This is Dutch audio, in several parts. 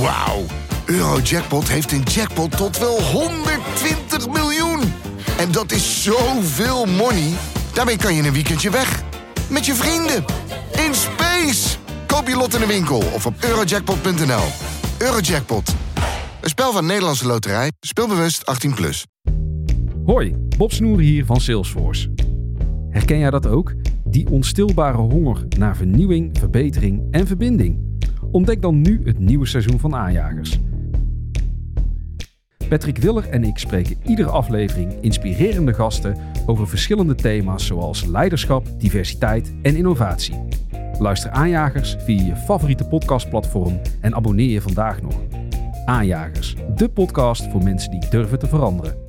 Wauw. Eurojackpot heeft een jackpot tot wel 120 miljoen. En dat is zoveel money. Daarmee kan je een weekendje weg. Met je vrienden. In space. Koop je lot in de winkel of op eurojackpot.nl. Eurojackpot. Een spel van Nederlandse Loterij. Speelbewust 18+. Plus. Hoi, Bob Snoer hier van Salesforce. Herken jij dat ook? Die onstilbare honger naar vernieuwing, verbetering en verbinding. Ontdek dan nu het nieuwe seizoen van Aanjagers. Patrick Willer en ik spreken iedere aflevering inspirerende gasten over verschillende thema's zoals leiderschap, diversiteit en innovatie. Luister Aanjagers via je favoriete podcastplatform en abonneer je vandaag nog. Aanjagers, de podcast voor mensen die durven te veranderen.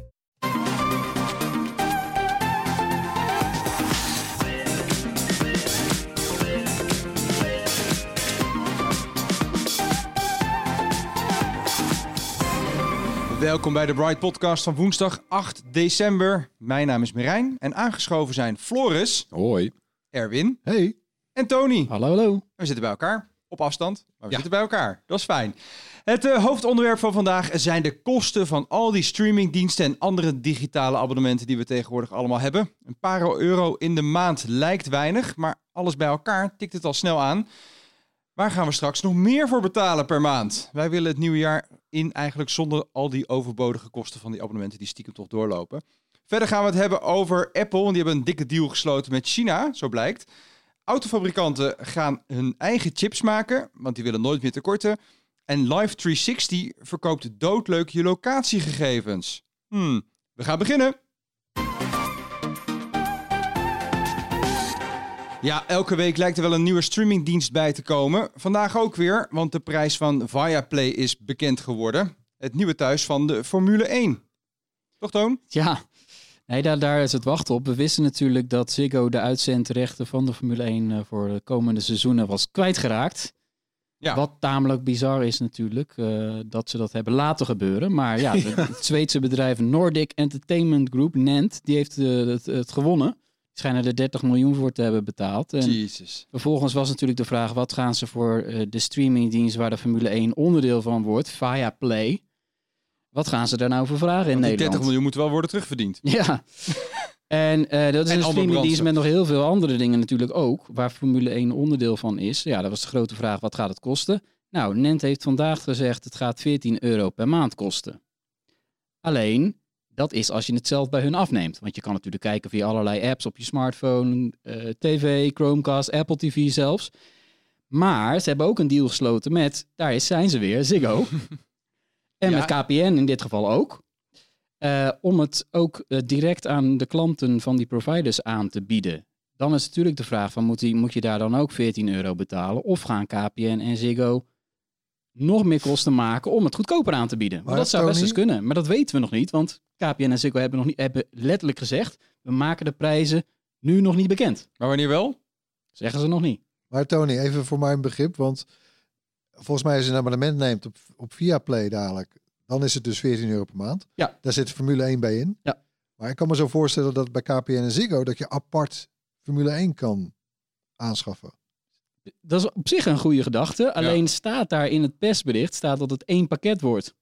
Welkom bij de Bright Podcast van woensdag 8 december. Mijn naam is Merijn en aangeschoven zijn Floris, Hoi. Erwin Hey. en Tony. Hallo, hallo. We zitten bij elkaar, op afstand, maar we Ja. zitten bij elkaar. Dat is fijn. Het eh, hoofdonderwerp van vandaag zijn de kosten van al die streamingdiensten en andere digitale abonnementen die we tegenwoordig allemaal hebben. Een paar euro in de maand lijkt weinig, maar alles bij elkaar tikt het al snel aan. Waar gaan we straks nog meer voor betalen per maand? Wij willen het nieuwe jaar in eigenlijk zonder al die overbodige kosten van die abonnementen die stiekem toch doorlopen. Verder gaan we het hebben over Apple, want die hebben een dikke deal gesloten met China, zo blijkt. Autofabrikanten gaan hun eigen chips maken, want die willen nooit meer tekorten. En Life360 verkoopt doodleuk je locatiegegevens. Hmm, we gaan beginnen. Ja, elke week lijkt er wel een nieuwe streamingdienst bij te komen. Vandaag ook weer, want de prijs van Viaplay is bekend geworden. Het nieuwe thuis van de Formule 1. Toch, Toon? Ja, nee, daar, daar is het wachten op. We wisten natuurlijk dat Ziggo de uitzendrechten van de Formule 1 eh, voor de komende seizoenen was kwijtgeraakt. Ja. Wat tamelijk bizar is natuurlijk, eh, dat ze dat hebben laten gebeuren. Maar ja, het Zweedse bedrijf Nordic Entertainment Group, NENT, die heeft eh, het, het gewonnen. Schijnen er 30 miljoen voor te hebben betaald. En Jezus. Vervolgens was natuurlijk de vraag: wat gaan ze voor eh, de streamingdienst waar de Formule 1 onderdeel van wordt, Viaplay? Wat gaan ze daar nou voor vragen in die Nederland? 30 miljoen moet wel worden terugverdiend. Ja. En eh, dat is En een streamingdienst met nog heel veel andere dingen natuurlijk ook, waar Formule 1 onderdeel van is. Ja, dat was de grote vraag: wat gaat het kosten? Nou, Nent heeft vandaag gezegd: het gaat 14 euro per maand kosten. Alleen, dat is als je het zelf bij hun afneemt. Want je kan natuurlijk kijken via allerlei apps op je smartphone, eh, tv, Chromecast, Apple TV zelfs. Maar ze hebben ook een deal gesloten met, daar is, zijn ze weer, Ziggo. en Ja. met KPN in dit geval ook. Eh, om het ook eh, direct aan de klanten van die providers aan te bieden. Dan is natuurlijk de vraag van moet, die, moet je daar dan ook 14 euro betalen? Of gaan KPN en Ziggo nog meer kosten maken om het goedkoper aan te bieden? Maar dat zou best eens kunnen. Maar dat weten we nog niet, want KPN en Ziggo hebben, nog niet, hebben letterlijk gezegd... we maken de prijzen nu nog niet bekend. Maar wanneer wel? Zeggen ze nog niet. Maar Tony, even voor mijn begrip, want volgens mij als je een abonnement neemt op, op Viaplay dadelijk, dan is het dus 14 euro per maand. Ja. Daar zit Formule 1 bij in. Ja. Maar ik kan me zo voorstellen dat bij KPN en Ziggo dat je apart Formule 1 kan aanschaffen. Dat is op zich een goede gedachte. Alleen staat daar in het persbericht staat dat het één pakket wordt.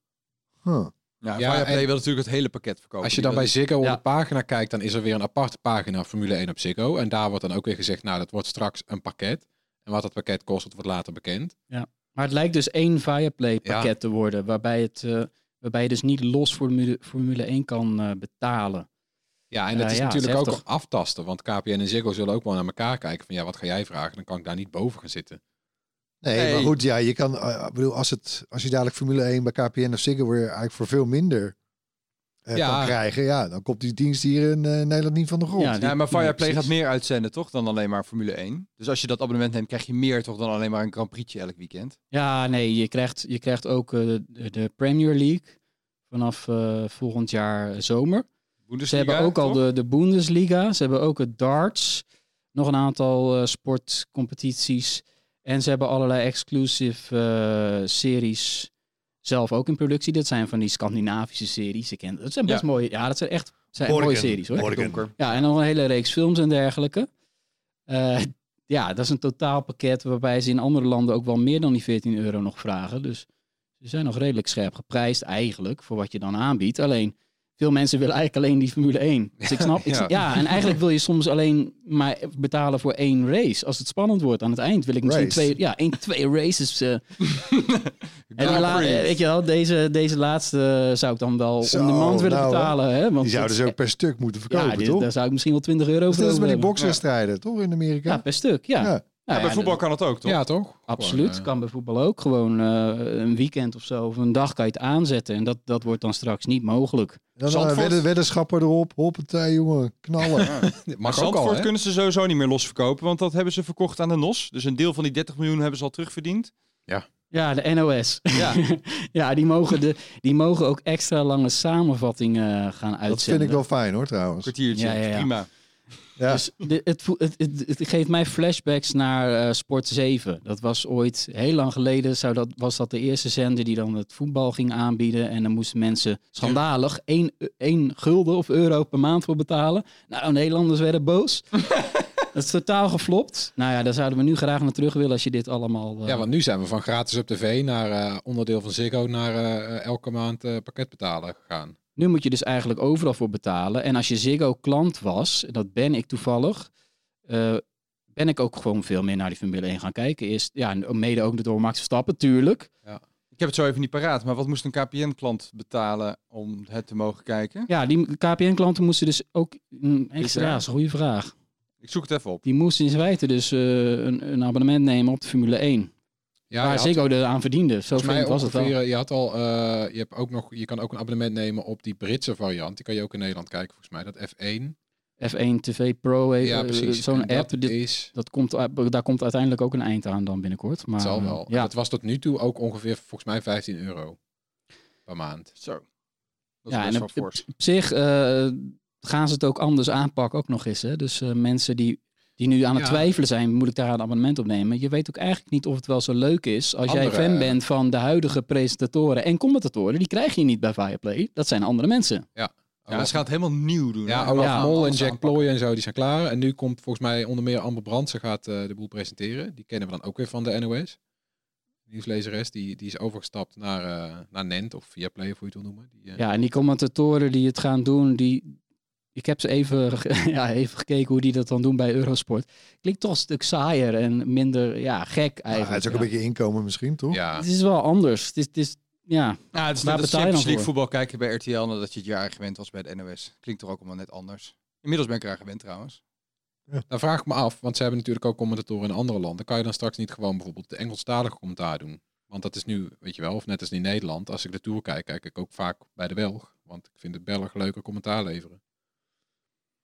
Huh. Ja, Ja, Viaplay wil natuurlijk het hele pakket verkopen. Als je dan bij Ziggo Ja. op de pagina kijkt, dan is er weer een aparte pagina Formule 1 op Ziggo. En daar wordt dan ook weer gezegd, nou, dat wordt straks een pakket. En wat dat pakket kost, dat wordt later bekend. Maar het lijkt dus één Viaplay pakket Ja. te worden. Waarbij, het, eh, waarbij je dus niet los Formule, Formule 1 kan eh, betalen. Ja, en Ja, dat is ja, natuurlijk is ook heftig. aftasten. Want KPN en Ziggo zullen ook wel naar elkaar kijken van, ja, wat ga jij vragen? Dan kan ik daar niet boven gaan zitten. Nee, Nee. maar goed, ja, je kan, eh, bedoel, als, het, als je dadelijk Formule 1 bij KPN of Ziggo weer eigenlijk voor veel minder eh, Ja. kan krijgen, ja, dan komt die dienst hier in eh, Nederland niet van de grond. Ja, Ja, maar Viaplay precies. gaat meer uitzenden, toch? Dan alleen maar Formule 1. Dus als je dat abonnement neemt, krijg je meer toch dan alleen maar een Grand Prix'tje elk weekend. Ja, nee, je krijgt, je krijgt ook de, de Premier League vanaf eh, volgend jaar zomer. Ze hebben ook al de, de Bundesliga. Ze hebben ook het darts. Nog een aantal eh, sportcompetities. En ze hebben allerlei exclusive eh, series zelf ook in productie. Dat zijn van die Scandinavische series. Ik ken, dat zijn best Ja. mooie. Ja, dat zijn echt zijn mooie series hoor. Donker. Ja, en nog een hele reeks films en dergelijke. Eh, ja, dat is een totaalpakket waarbij ze in andere landen ook wel meer dan die 14 euro nog vragen. Dus Ze zijn nog redelijk scherp geprijsd eigenlijk voor wat je dan aanbiedt. Alleen veel mensen willen eigenlijk alleen die Formule 1. Dus ik snap, ik Ja. en eigenlijk wil je soms alleen maar betalen voor één race. Als het spannend wordt aan het eind wil ik misschien Race. twee, ja, één, twee races. eh, en la- weet je wel, deze, deze laatste zou ik dan wel Zo, om de maand willen nou, betalen. Hè? Want Die zouden dat- ze ook per stuk moeten verkopen, ja, toch? daar zou ik misschien wel 20 euro Dat voor is net als over met die bokswedstrijden, toch? In Amerika? Ja, per stuk, ja. Ja. Ja, Nou bij ja, voetbal kan het ook, toch? Ja, toch? Absoluut, Gewoon, eh, kan bij voetbal ook. Gewoon eh, een weekend of zo, of een dag kan je het aanzetten. En dat, dat wordt dan straks niet mogelijk. Dan Zandvoort? uh, wedden, weddenschappen erop. Hoppatee, jongen. Knallen. Ja. Maar al, Zandvoort hè? kunnen ze sowieso niet meer losverkopen, want dat hebben ze verkocht aan de NOS. Dus een deel van die 30 miljoen hebben ze al terugverdiend. Ja, de NOS. Ja. ja, die mogen, de, die mogen ook extra lange samenvattingen gaan uitzenden. dat vind ik wel fijn, hoor, trouwens. kwartiertje, Ja, ja, ja. prima. Ja. Dus de- het, het, het, het geeft mij flashbacks naar eh, Sport 7. Dat was ooit heel lang geleden. Zou dat, was dat de eerste zender die dan het voetbal ging aanbieden. En dan moesten mensen schandalig 1, 1 gulden of euro per maand voor betalen. Nou, Nederlanders werden boos. dat is totaal geflopt. Nou ja, daar zouden we nu graag naar terug willen als je dit allemaal... eh, Ja, want nu zijn we van gratis op tv naar eh, onderdeel van Ziggo naar elke maand pakket betalen gegaan. Nu moet je dus eigenlijk overal voor betalen. En als je Ziggo klant was, en dat ben ik toevallig, eh, ben ik ook gewoon veel meer naar die Formule 1 gaan kijken. Eerst, ja, mede ook door Max Verstappen, tuurlijk. Ik heb het zo even niet paraat, maar wat moest een KPN-klant betalen om het te mogen kijken? Ja, die KPN-klanten moesten dus ook... mm, extra, ja, dat is een goede vraag. Ik zoek het even op. Die moesten in feite dus eh, een, een abonnement nemen op de Formule 1. Ja, waar je had- Ziggo er aan verdiende. Zo Volgens mij vreemd was het wel. je had al, eh, je hebt ook nog, je kan ook een abonnement nemen op die Britse variant. Die kan je ook in Nederland kijken, volgens mij. Dat F1. F1 TV Pro, eh, ja, eh, precies. zo'n app. Dat dit- is, dat komt, daar komt uiteindelijk ook een eind aan dan binnenkort. Maar, het zal wel. Ja, Dat was tot nu toe ook ongeveer, volgens mij, 15 euro per maand. Zo. Dat is Ja, best en wel op- fors. op zich eh, gaan ze het ook anders aanpakken ook nog eens. Hè? Dus eh, mensen die, die nu aan het Ja. twijfelen zijn, moet ik daar een abonnement op nemen? Je weet ook eigenlijk niet of het wel zo leuk is als jij fan eh, bent van de huidige presentatoren en commentatoren. Die krijg je niet bij Viaplay. Dat zijn andere mensen. Ja, ze gaan het helemaal nieuw doen. Ja, hè? Olaf Ja, Mol en Jack. Ploy en zo, die zijn klaar. En nu komt volgens mij onder meer Amber Brandsen gaat eh, de boel presenteren. Die kennen we dan ook weer van de NOS. Nieuwslezeres, die, die is overgestapt naar, eh, naar Nent of Viaplay of hoe je het wil noemen. Die, Ja, en die commentatoren die het gaan doen, die... Ik heb ze even, ja, even gekeken hoe die dat dan doen bij Eurosport. Klinkt toch een stuk saaier en minder ja, gek Ja, eigenlijk. het is ook Ja. een beetje inkomen misschien, toch? ja. Het is wel anders. Het is, het is ja, Ja, het is net als Champions League voetbal kijken bij RTL nadat je het jaar gewend was bij de NOS. Klinkt toch ook allemaal net anders. Inmiddels ben ik eraan gewend trouwens. Dan vraag ik me af, want ze hebben natuurlijk ook commentatoren in andere landen. Kan je dan straks niet gewoon bijvoorbeeld de Engelstalige commentaar doen? Want dat is nu, weet je wel, of net als in Nederland. Als ik de Tour kijk, kijk ik ook vaak bij de Belg. Want ik vind de Belg leuker commentaar leveren.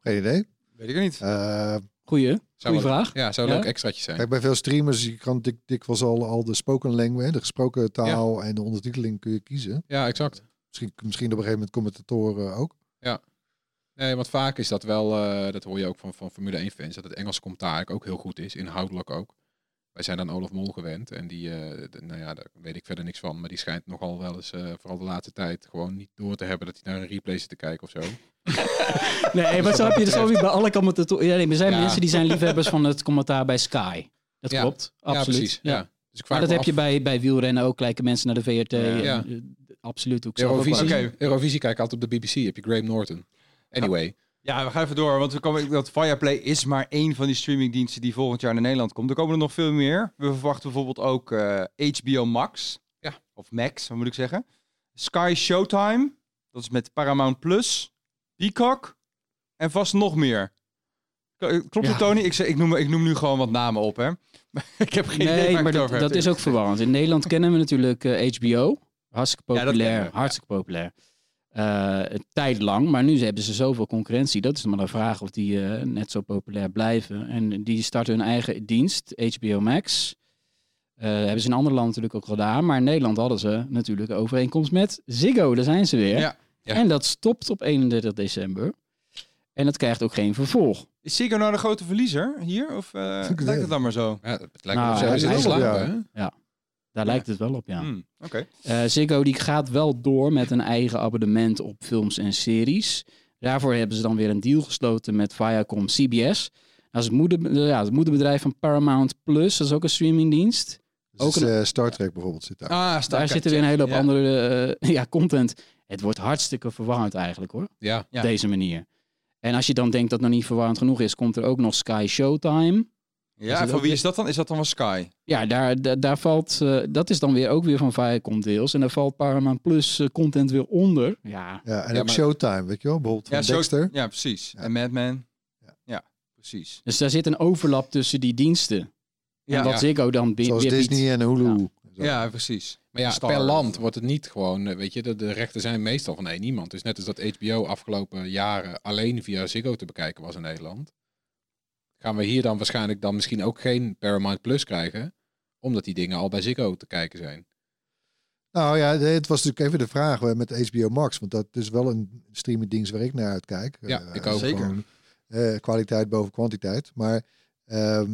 Geen idee. Weet ik er niet. Eh, goeie, wel- vraag. Ja, zou Ja? leuk extraatje zijn. kijk, bij veel streamers, je kan dik, dikwijls al, al de spoken language, de gesproken taal en de ondertiteling kun je kiezen. Ja, exact. Misschien, misschien op een gegeven moment commentatoren ook. Nee, want vaak is dat wel, eh, dat hoor je ook van, van Formule 1 fans, dat het Engelse commentaar eigenlijk ook heel goed is, inhoudelijk ook. Wij zijn aan Olaf Mol gewend en die, eh, de- nou ja, daar weet ik verder niks van, maar die schijnt nogal wel eens, eh, vooral de laatste tijd, gewoon niet door te hebben dat hij naar een replay zit te kijken of zo. Nee, maar zo heb je dus ook bij alle commentatoren. Ja, nee, er zijn Ja. mensen die zijn liefhebbers van het commentaar bij Sky. Dat Ja. klopt, absoluut. Ja, precies. Ja. Dus ik vraag Maar dat heb je bij, bij wielrennen ook. Kijken mensen naar de VRT. en, Ja. eh, absoluut. Ook Eurovisie. Eurovisie kijk altijd op de BBC, heb je Graham Norton. Anyway, Ja, we gaan even door, want we komen, dat Viaplay is maar één van die streamingdiensten die volgend jaar naar Nederland komt. Er komen er nog veel meer. We verwachten bijvoorbeeld ook eh, HBO Max. Ja. Of Max, wat moet ik zeggen. Sky Showtime. Dat is met Paramount Plus. Peacock. En vast nog meer. Eh, Klopt het, Ja. Tony? Ik, ik, noem, ik noem nu gewoon wat namen op, hè. ik heb geen idee Nee, ik maar dat, is ook verwarrend. In Nederland kennen we natuurlijk eh, HBO. Hartstikke Ja, dat populair. ja. hartstikke populair. Eh, een tijd lang, maar nu hebben ze zoveel concurrentie. Dat is maar de vraag of die eh, net zo populair blijven. En die starten hun eigen dienst, HBO Max. Eh hebben ze in andere landen natuurlijk ook gedaan. Maar in Nederland hadden ze natuurlijk een overeenkomst met Ziggo. Daar zijn ze weer. Ja. Ja. En dat stopt op 31 december. En dat krijgt ook geen vervolg. Is Ziggo nou de grote verliezer hier? Of eh lijkt het dan maar zo? ja, het lijkt Nou, me hij zitten is slapen. ja. Daar lijkt het wel op, ja. Hmm, Oké. Eh, Ziggo die gaat wel door met een eigen abonnement op films en series. Daarvoor hebben ze dan weer een deal gesloten met Viacom CBS. Dat is het, moeder, ja, het moederbedrijf van Paramount Plus. Dat is ook een streamingdienst. Dus Ook is, een- eh, Star Trek bijvoorbeeld zit daar. Ah, sta- Daar zit er weer een hele hoop ja. andere eh, ja, content. Het wordt hartstikke verwarrend eigenlijk hoor. Ja, Ja. Op deze manier. En als je dan denkt dat het nog niet verwarrend genoeg is, komt er ook nog Sky Showtime. Ja, van wie is dat dan? Is dat dan van Sky? Ja, daar, daar, daar valt, eh, dat is dan weer ook weer van Viacom deels. En daar valt Paramount Plus eh, content weer onder. Ja, Ja, en Ja, ook maar- Showtime, weet je wel? Bijvoorbeeld van Ja, zo- Dexter. ja precies. Ja. En Mad Men. Ja. Ja, precies. dus daar zit een overlap tussen die diensten. Ja, en wat ja. Ziggo dan bi- Zoals weer biedt. Disney en Hulu. Ja precies. maar ja, Star. per land wordt het niet gewoon, eh, weet je, de, de rechten zijn meestal van één iemand. Dus net als dat HBO afgelopen jaren alleen via Ziggo te bekijken was in Nederland, gaan we hier dan waarschijnlijk dan misschien ook geen Paramount Plus krijgen, omdat die dingen al bij Ziggo te kijken zijn. Nou ja, het was natuurlijk even de vraag eh, met HBO Max. Want dat is wel een streamingdienst waar ik naar uitkijk. Ja, Eh, ik ook. Zeker. gewoon, eh, kwaliteit boven kwantiteit. Maar ehm,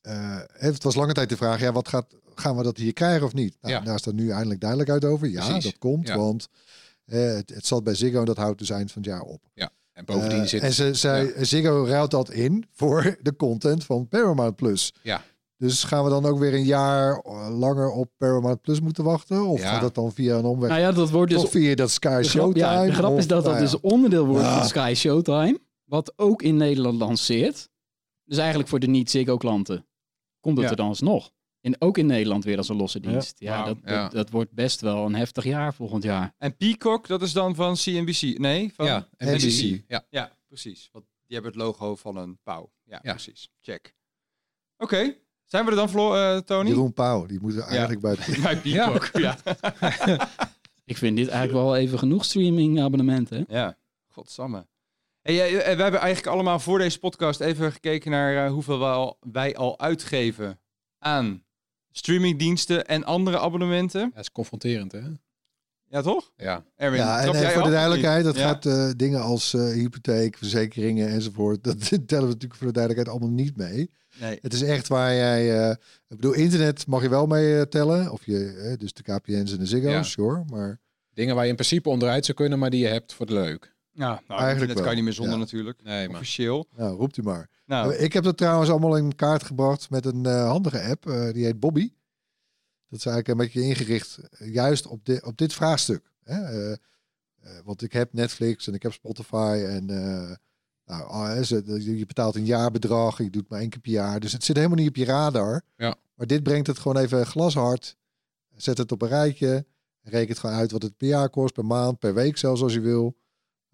eh, het was lange tijd de vraag, ja, wat gaat, gaan we dat hier krijgen of niet? Nou, Ja. Daar is dan nu eindelijk duidelijkheid over. Ja, Precies. dat komt, Ja. want het, het zat bij Ziggo en dat houdt dus eind van het jaar op. En bovendien Eh, zit... En ze, zij, Ziggo ruilt dat in voor de content van Paramount Plus. Ja. Dus gaan we dan ook weer een jaar eh, langer op Paramount Plus moeten wachten? Of Ja. gaat dat dan via een omweg? Nou ja, dat wordt dus Toch via dat Sky De grap, Showtime? ja, de grap of- is dat dat nou ja. dus onderdeel wordt Ja. van Sky Showtime. Wat ook in Nederland lanceert. Dus eigenlijk voor de niet-Ziggo-klanten komt het Ja. er dan alsnog. En ook in Nederland weer als een losse dienst. Ja, dat, Ja. Dat, dat wordt best wel een heftig jaar volgend jaar. En Peacock, dat is dan van CNBC. Nee, van... ja, en NBC. NBC. Ja, Ja, precies. Want die hebben het logo van een pauw. Ja, Ja. precies. Check. Oké. Zijn we er dan, Flo, eh, Tony? Jeroen Pauw, die moet er eigenlijk bij... Bij Peacock, ja. Ik vind dit eigenlijk wel even genoeg streaming-abonnementen. Ja, godsamme. Hey, eh, we hebben eigenlijk allemaal voor deze podcast even gekeken naar eh, hoeveel wij al, wij al uitgeven aan streamingdiensten en andere abonnementen. dat is confronterend, hè? Ja, toch? Ja. Erwin, Ja, en voor de duidelijkheid, dat Ja? gaat eh, dingen als eh, hypotheek, verzekeringen enzovoort. Dat tellen we natuurlijk voor de duidelijkheid allemaal niet mee. Nee. Het is echt waar jij... eh, ik bedoel, internet mag je wel mee tellen. Of je, dus de KPN's en de Ziggo's, Ja. sure. Maar Dingen waar je in principe onderuit zou kunnen, maar die je hebt voor de leuk. Ja, nou, Eigenlijk internet kan je niet meer zonder Ja. natuurlijk. Nee, maar... Officieel. nou, roept u maar. Nou, Eh, Ik heb dat trouwens allemaal in kaart gebracht met een eh, handige app. eh, die heet Bobby. Dat is eigenlijk een beetje ingericht juist op, di- op dit vraagstuk. Hè? Eh, eh, want ik heb Netflix en ik heb Spotify. En eh, nou, ah, je betaalt een jaarbedrag. Je doet maar één keer per jaar. Dus het zit helemaal niet op je radar. Ja. Maar dit brengt het gewoon even glashard. Zet het op een rijtje. Rekent gewoon uit wat het per jaar kost. Per maand, per week zelfs als je wil.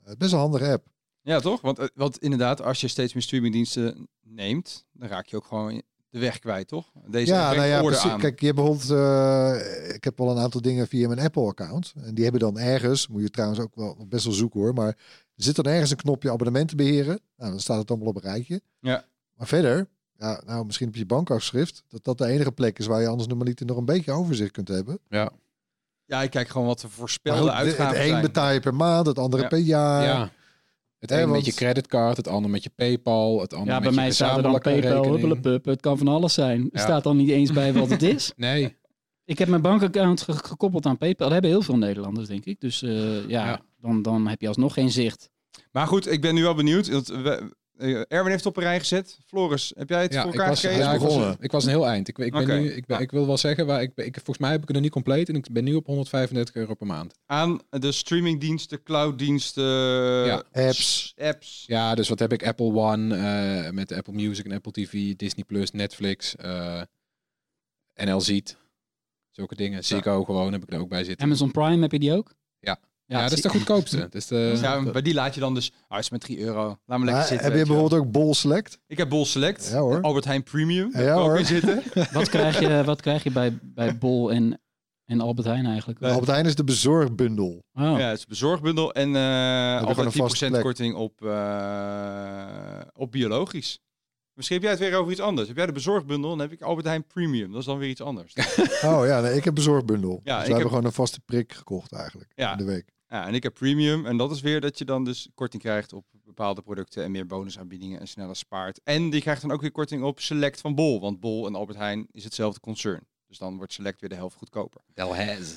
Eh, best een handige app. ja, toch? Want, eh, want inderdaad, als je steeds meer streamingdiensten neemt, dan raak je ook gewoon de weg kwijt, toch? Deze ja, nou ja, precies. aan. Kijk, je hebt bijvoorbeeld, eh, ik heb wel een aantal dingen via mijn Apple-account. En die hebben dan ergens, moet je trouwens ook wel best wel zoeken hoor, maar er zit dan ergens een knopje abonnementen beheren. Nou, dan staat het allemaal op een rijtje. Ja. Maar verder, ja, nou misschien op je bankafschrift, dat dat de enige plek is waar je anders normaliter nog een beetje overzicht kunt hebben. Ja. Ja, ik kijk gewoon wat de voorspelde de- uitgaven het een zijn. betaal je per maand, het andere Ja. per jaar. ja. Het een met je creditcard, het ander met je PayPal, het ander Ja, met bij je mij staat er dan PayPal, huppelepup. Het kan van alles zijn. Er Ja. staat dan niet eens bij wat het is. Nee, Ik heb mijn bankaccount ge- gekoppeld aan PayPal. Dat hebben heel veel Nederlanders, denk ik. Dus eh, ja, Ja. Dan, dan heb je alsnog geen zicht. Maar goed, ik ben nu wel benieuwd. Want we, Erwin heeft het op een rij gezet. Floris, heb jij het ja, voor ik elkaar was, gekregen? ja, ik, was, ik was een heel eind. Ik, ik, ben nu, ik, ben, ik wil wel zeggen, waar ik, ben- ik, volgens mij heb ik het nog niet compleet en ik ben nu op 135 euro per maand. Aan de streamingdiensten, clouddiensten, Ja. Apps. apps. Ja, dus wat heb ik? Apple One eh, met Apple Music en Apple TV, Disney Plus, Netflix, eh NL Ziet. Zulke dingen. Ziggo gewoon heb ik er ook bij zitten. Amazon Prime, heb je die ook? Ja. Ja, dat is de goedkoopste. Dat is de, Ja, bij die laat je dan dus... Ah, is met 3 euro. Laat me lekker Maar zitten. heb je weet bijvoorbeeld ook Bol Select? Ik heb Bol Select. Ja, hoor. Albert Heijn Premium. Ja, Heb ik ook hoor. in zitten. Wat krijg je, wat krijg je bij, bij Bol en, en Albert Heijn eigenlijk? Albert Heijn is de bezorgbundel. Oh. Ja, het is een bezorgbundel. En eh gewoon een altijd 10% vaste plek. korting op, eh, op biologisch. Misschien heb jij het weer over iets anders. Heb jij de bezorgbundel, dan heb ik Albert Heijn Premium. Dat is dan weer iets anders. Oh ja, nee, ik heb bezorgbundel. Ja, dus ik we hebben heb- gewoon een vaste prik gekocht eigenlijk Ja. in de week. Ja, en ik heb premium. En dat is weer dat je dan dus korting krijgt op bepaalde producten en meer bonusaanbiedingen en sneller spaart. En die krijgt dan ook weer korting op Select van Bol. Want Bol en Albert Heijn is hetzelfde concern. Dus dan wordt Select weer de helft goedkoper. Delhaize.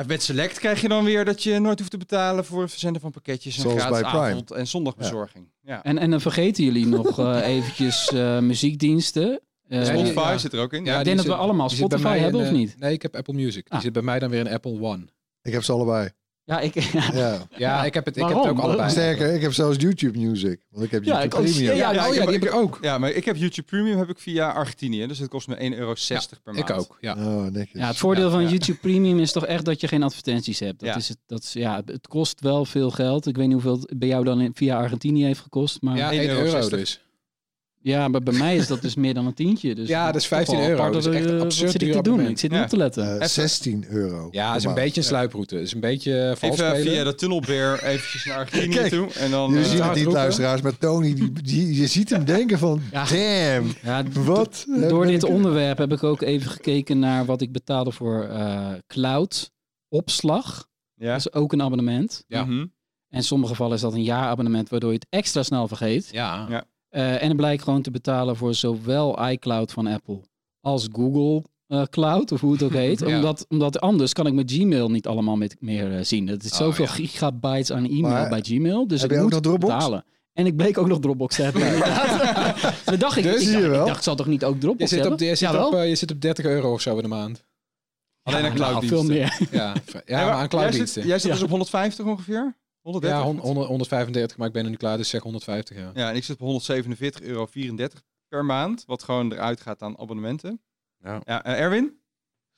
En met Select krijg je dan weer dat je nooit hoeft te betalen voor het verzenden van pakketjes en Zoals gratis avond- en zondagbezorging. Ja. En, en dan vergeten jullie nog eh, eventjes eh, muziekdiensten. Eh, Spotify ja. zit er ook in. Ja, Ja, ik denk dat we allemaal Spotify in, hebben, of niet? Nee, ik heb Apple Music. Die Ah. zit bij mij dan weer in Apple One. Ik heb ze allebei. Ja, ik, Ja. Ja, ik heb het, ik heb het ook allebei. Sterker, ik heb zelfs YouTube Music. Want ik heb Ja, YouTube ik. Premium. Ja, ja, oh ik ja, die heb ik ook. Ja, maar ik heb YouTube Premium heb ik via Argentinië. Dus het kost me 1,60 euro per maand. Ik ook, ja. Oh. Ja, het voordeel Ja, van ja. YouTube Premium is toch echt dat je geen advertenties hebt. Dat Ja. is het, dat is, ja, het kost wel veel geld. Ik weet niet hoeveel het bij jou dan via Argentinië heeft gekost. Maar Ja, ja, 1 1,60 euro euro dus. maar bij mij is dat dus meer dan een tientje. Dus Ja, dat is toch wel 15 euro. Dat is echt eh, een Wat absurd zit ik te doen? Ik zit niet Ja. op te letten. Eh, 16 euro. Ja, is een beetje een sluiproute. Het is een beetje vals Even spelen. via de tunnelbeer eventjes naar Argentinië toe. En dan... Eh, zien het niet, luisteraars, maar Tony, die, die, je ziet hem denken van, Ja. damn, Ja, wat? Door dit onderwerp heb ik ook even gekeken naar wat ik betaalde voor eh, cloud opslag. ja. Dat is ook een abonnement. Ja. En in sommige gevallen is dat een jaarabonnement, waardoor je het extra snel vergeet. Ja. Ja. Eh, en het blijkt gewoon te betalen voor zowel iCloud van Apple als Google eh, Cloud, of hoe het ook heet. Ja. omdat, omdat anders kan ik mijn Gmail niet allemaal met, meer eh, zien. Het is Oh, zoveel ja. gigabytes aan e-mail Maar bij Gmail. Dus heb ik je ook moet nog Dropbox? betalen. En ik bleek ook nog Dropbox te hebben. inderdaad. Dan dacht ik, Dus ik, dacht, ik dacht, ik zal toch niet ook Je Dropbox zit, hebben? op, je, zit op, je zit op 30 euro of zo in de maand. Alleen aan Ja, nou, clouddiensten. veel meer. Ja, ja maar aan jij clouddiensten. zit, jij zit Ja. dus op 150 ongeveer? 130? Ja, hon- 100 135, maar ik ben er nu klaar, dus zeg 150, ja. Ja, en ik zit op 147,34 euro per maand. Wat gewoon eruit gaat aan abonnementen. Ja. Ja, en Erwin?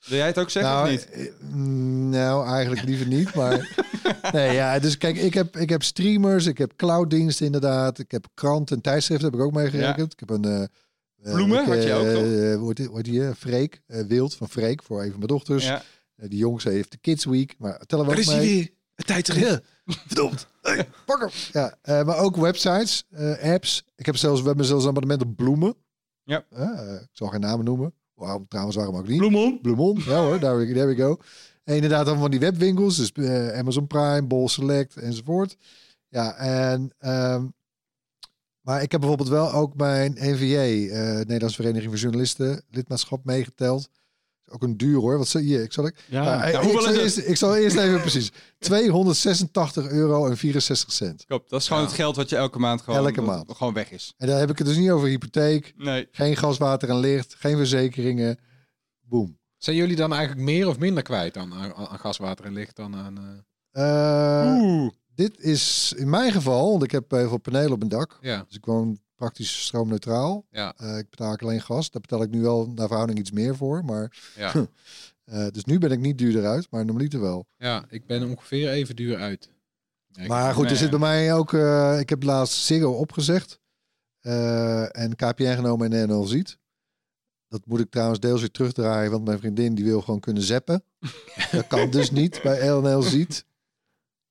Wil jij het ook zeggen nou, of niet? eh, mm, nou, eigenlijk liever niet, maar... nee, ja, dus kijk, ik heb, ik heb streamers, ik heb clouddiensten inderdaad, ik heb kranten en tijdschriften heb ik ook meegerekend. Ik heb een... eh, eh, Bloemen ik, had je ook, eh, eh, die, heet die eh, Freek, eh, Wild van Freek, voor een van mijn dochters. Ja. Eh, die jongste heeft de Kids Week, maar tellen we ook mee. weer. Het tijdschrift. Verdomd. Hey, pak hem. Ja, eh, maar ook websites, eh, apps. Ik heb zelfs, we hebben zelfs een abonnement op Bloemen. Ja. Eh, ik zal geen namen noemen. Waarom, trouwens, waarom ook niet? Bloemon? Bloemon. Ja hoor, we, there we go. En inderdaad dan van die webwinkels. Dus eh, Amazon Prime, Bol Select enzovoort. Ja, en... ehm, maar ik heb bijvoorbeeld wel ook mijn NVJ, eh Nederlandse Vereniging voor Journalisten, lidmaatschap meegeteld. Ook een duur hoor. Wat zie je? Ik zal ik. Ja. Ja, ik, hoeveel zal is het? eerst, ik zal eerst even precies. 286 euro en 64 cent. Koop, dat is gewoon Ja. het geld wat je elke maand gewoon, Elke maand. gewoon weg is. En daar heb ik het dus niet over hypotheek, Nee. geen gas, water en licht, geen verzekeringen. Boom. Zijn jullie dan eigenlijk meer of minder kwijt aan, aan, aan gas, water en licht dan aan... eh, Eh, Oeh. dit is in mijn geval, want ik heb heel veel panelen op mijn dak. ja, Dus ik woon praktisch stroomneutraal. ja, Eh, ik betaal alleen gas. Daar betaal ik nu wel naar verhouding iets meer voor. Maar, ja. eh, dus nu ben ik niet duurder uit, maar normaliter wel. ja, ik ben ongeveer even duur uit. Maar goed, er zit bij mij ook... eh, ik heb laatst Ziggo opgezegd. eh, en KPN genomen en NL ziet. Dat moet ik trouwens deels weer terugdraaien, want mijn vriendin die wil gewoon kunnen zappen. dat kan dus niet bij LNL ziet.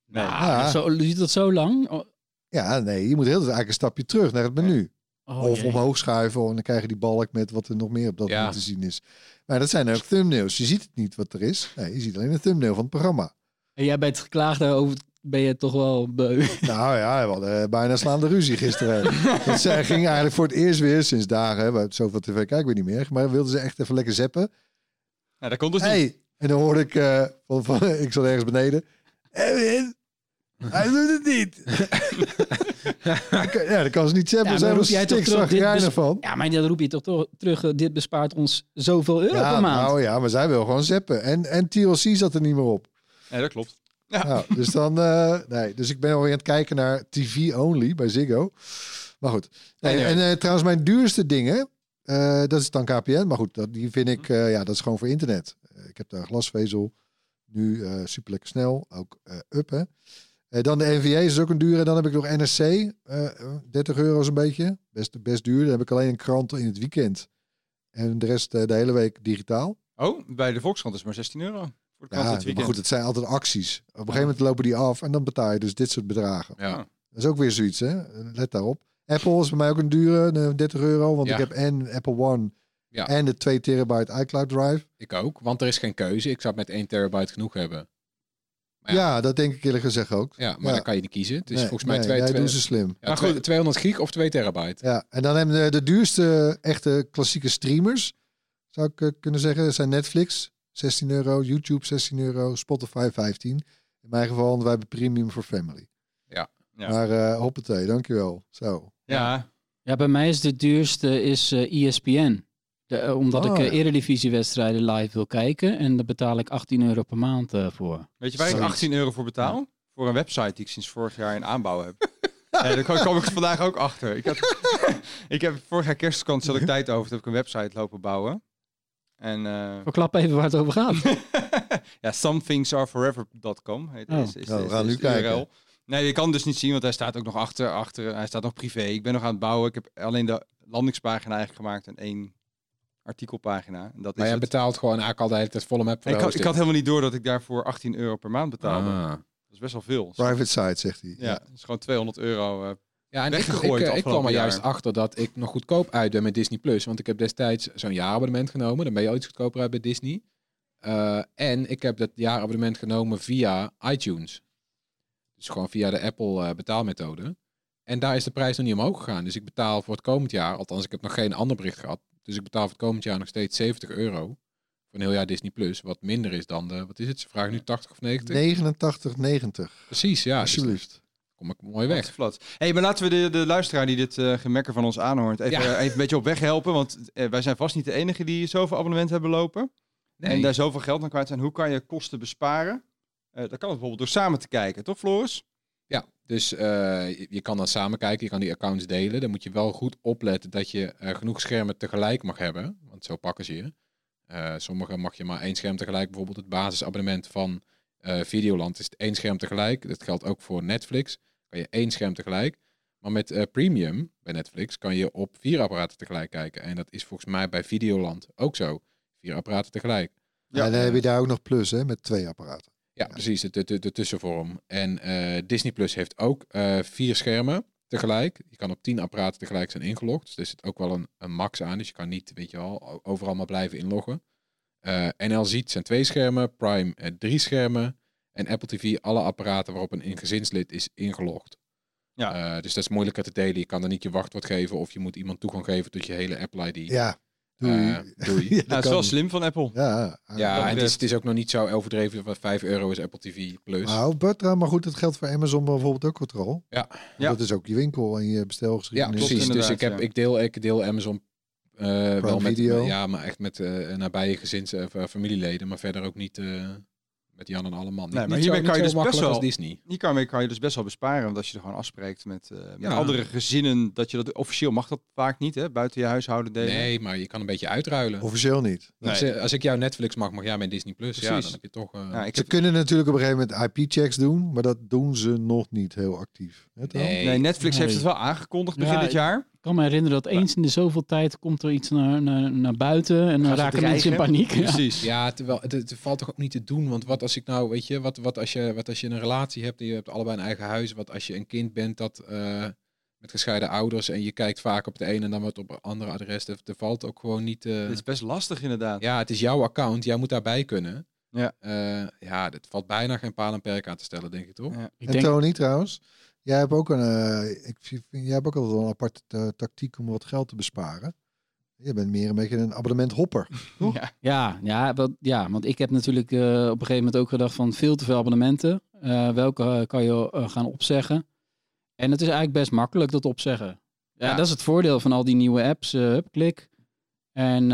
Nee. Ja. Zo, duurt dat zo lang? Ja, nee, je moet heel eigenlijk een stapje terug naar het menu. oh, of jee. omhoog schuiven en dan krijg je die balk met wat er nog meer op dat Ja. moment te zien is. Maar dat zijn ook thumbnails. Je ziet het niet wat er is. Nee, je ziet alleen een thumbnail van het programma. En jij bent geklaagd daarover, ben je toch wel beu. Nou ja, we hadden bijna slaande ruzie gisteren. dat ze ging eigenlijk voor het eerst weer sinds dagen. We zoveel tv kijken we niet meer. Maar wilden ze echt even lekker zeppen. Ja, dat komt dus niet. Hey, en dan hoorde ik eh, van, van, ik zat ergens beneden. Edwin, hij doet het niet. ja, dat kan ze niet Ja, zeppen. maar Ze hebben roep jij er toch terug, dit stikzagrijnig bes- van. Ja, maar dan roep je toch toch terug, eh, dit bespaart ons zoveel euro Ja, per maand. nou ja, maar zij wil gewoon zeppen. En, en TLC zat er niet meer op. Nee, dat klopt. Nou, dus dan, eh, nee, dus ik ben alweer aan het kijken naar TV only bij Ziggo. Maar goed. Nee. En eh, trouwens, mijn duurste dingen, eh, dat is dan KPN. Maar goed, dat, die vind ik, eh, ja, dat is gewoon voor internet. Ik heb daar glasvezel, nu eh super lekker snel, ook eh, up hè. Eh, dan de NVA is ook een dure. Dan heb ik nog NSC, eh, 30 euro zo'n beetje. Best, best duur. Dan heb ik alleen een krant in het weekend. En de rest eh, de hele week digitaal. Oh, bij de Volkskrant is het maar 16 euro. Voor de krant Ja, maar weekend. goed, het zijn altijd acties. Op een gegeven moment lopen die af en dan betaal je dus dit soort bedragen. Ja. Dat is ook weer zoiets, hè? Let daarop. Apple is bij mij ook een dure, eh, 30 euro. Want Ja. ik heb en Apple One Ja. en de 2 terabyte iCloud Drive. Ik ook, want er is geen keuze. Ik zou met 1 terabyte genoeg hebben. Maar Ja. ja. dat denk ik eerlijk gezegd ook. Ja, maar Ja. dan kan je niet kiezen. Het is Nee, volgens mij nee, twee, nee, twee, doen ze slim. ja, Maar goed. 200 gig of 2 terabyte. Ja, en dan hebben de, de duurste echte klassieke streamers, zou ik eh, kunnen zeggen, dat zijn Netflix, 16 euro, YouTube 16 euro, Spotify 15. In mijn geval, want wij hebben premium voor family. Ja. Ja. Maar eh hoppatee, dankjewel. Zo. Ja, Ja, bij mij is de duurste is eh ESPN. De, eh, omdat Oh, ik ja. eredivisiewedstrijden live wil kijken. En daar betaal ik 18 euro per maand eh, voor. Weet je waar ik Zoiets. 18 euro voor betaal? Voor een website die ik sinds vorig jaar in aanbouw heb. ja, daar kwam, ik vandaag ook achter. Ik, had, ik heb vorig jaar kerstkant zat ik tijd over. Toen heb ik een website lopen bouwen. En eh, Verklap even waar het over gaat. ja, somethingsAreForever.com heet Oh. is, is, Nou, we is- gaan nu URL. kijken. Nee, je kan dus niet zien, want hij staat ook nog achter, achter. Hij staat nog privé. Ik ben nog aan het bouwen. Ik heb alleen de landingspagina eigenlijk gemaakt en één artikelpagina. En dat Maar is jij het. betaalt gewoon eigenlijk al de hele tijd volle map voor Ik had, ik had helemaal niet door dat ik daarvoor 18 euro per maand betaalde. Ah. Dat is best wel veel. Private site, zegt hij. Ja, het is gewoon 200 euro. eh, Ja, en ik, ik, eh, ik kwam er juist achter dat ik nog goedkoop uit ben met Disney Plus. Want ik heb destijds zo'n jaarabonnement genomen. Dan ben je al iets goedkoper uit bij Disney. Eh, en ik heb dat jaarabonnement genomen via iTunes. Dus gewoon via de Apple eh, betaalmethode. En daar is de prijs nog niet omhoog gegaan. Dus ik betaal voor het komend jaar, althans ik heb nog geen ander bericht gehad. Dus ik betaal voor het komend jaar nog steeds 70 euro. Voor een heel jaar Disney Plus. Wat minder is dan de, wat is het? Ze vragen nu 80 of 90? 89,90. Precies, ja. Dus Alsjeblieft. kom ik mooi weg. Flat. hey, maar laten we de, de luisteraar die dit eh, gemekker van ons aanhoort even, Ja. even een beetje op weg helpen. Want eh, wij zijn vast niet de enige die zoveel abonnementen hebben lopen. Nee. En daar zoveel geld aan kwijt zijn. Hoe kan je kosten besparen? Eh dat kan het bijvoorbeeld door samen te kijken, toch Floris? Ja, dus eh, je, kan dan samen kijken, je kan die accounts delen. Dan moet je wel goed opletten dat je eh, genoeg schermen tegelijk mag hebben. Want zo pakken ze je. Eh sommige mag je maar één scherm tegelijk. Bijvoorbeeld het basisabonnement van eh, Videoland is het één scherm tegelijk. Dat geldt ook voor Netflix. Kan je één scherm tegelijk. Maar met eh, Premium bij Netflix kan je op vier apparaten tegelijk kijken. En dat is volgens mij bij Videoland ook zo. Vier apparaten tegelijk. Ja, en dan heb je daar ook nog plus, hè, met twee apparaten. Ja, precies, de, de, de tussenvorm. En eh, Disney Plus heeft ook eh, vier schermen tegelijk. Je kan op tien apparaten tegelijk zijn ingelogd. Dus er zit ook wel een, een max aan. Dus je kan niet, weet je wel, overal maar blijven inloggen. Eh NL Ziet zijn twee schermen, Prime drie schermen. En Apple TV alle apparaten waarop een gezinslid is ingelogd. Ja. Dus dat is moeilijker te delen. Je kan er niet je wachtwoord geven of je moet iemand toegang geven tot je hele Apple ID. Ja, doei. Eh, doei. Ja, Ja, dat het is wel slim van Apple. Ja, Ja, en het is, het is ook nog niet zo overdreven. Wat 5 euro is Apple TV Plus. Nou, Bertram, maar goed, dat geldt voor Amazon bijvoorbeeld ook control. Ja. Ja. Dat is ook je winkel en je Ja, bestelgeschiedenis. precies. Dus ik, heb, ja. ik, deel, ik deel Amazon eh, wel met, Video. ja, maar echt met eh nabije gezins- of eh, familieleden, maar verder ook niet eh, met Jan en allemaal. Niet, Nee, maar hiermee kan je dus best wel- Disney. Hiermee kan je dus best wel besparen, omdat je er gewoon afspreekt met, eh, met Ja. andere gezinnen. Dat je dat officieel mag dat vaak niet, hè? Buiten je huishouden delen. Nee, maar je kan een beetje uitruilen. Officieel niet. Nee. Als, als ik jouw Netflix mag, mag jij mijn Disney Plus. Ja, dan heb je toch. eh, Ja, ik Ze heb, kunnen natuurlijk op een gegeven moment IP-checks doen, maar dat doen ze nog niet heel actief. Nee. nee, Netflix Nee. heeft het wel aangekondigd begin dit jaar. Ik kan me herinneren dat eens in de zoveel tijd komt er iets naar, naar, naar buiten en dan raken mensen in paniek. Ja. Precies. Ja, terwijl het, het valt toch ook niet te doen. Want wat als ik nou, weet je, wat, wat, als je, wat als je een relatie hebt en je hebt allebei een eigen huis. Wat als je een kind bent dat eh, met gescheiden ouders en je kijkt vaak op de ene en dan wat op een andere adres. Er, er valt ook gewoon niet. eh, Het is best lastig inderdaad. Ja, het is jouw account. Jij moet daarbij kunnen. Ja. Eh, ja, het valt bijna geen paal en perk aan te stellen, denk ik toch? Ja. Ik En denk, Tony trouwens, jij hebt ook een, eh, ik vind, jij hebt ook altijd wel een aparte tactiek om wat geld te besparen. Je bent meer een beetje een abonnement-hopper. Toch? Ja. ja, ja, wat, ja, want ik heb natuurlijk eh, op een gegeven moment ook gedacht van veel te veel abonnementen. Eh, welke kan je gaan opzeggen? En het is eigenlijk best makkelijk dat opzeggen. Ja, Ja. dat is het voordeel van al die nieuwe apps. klik. En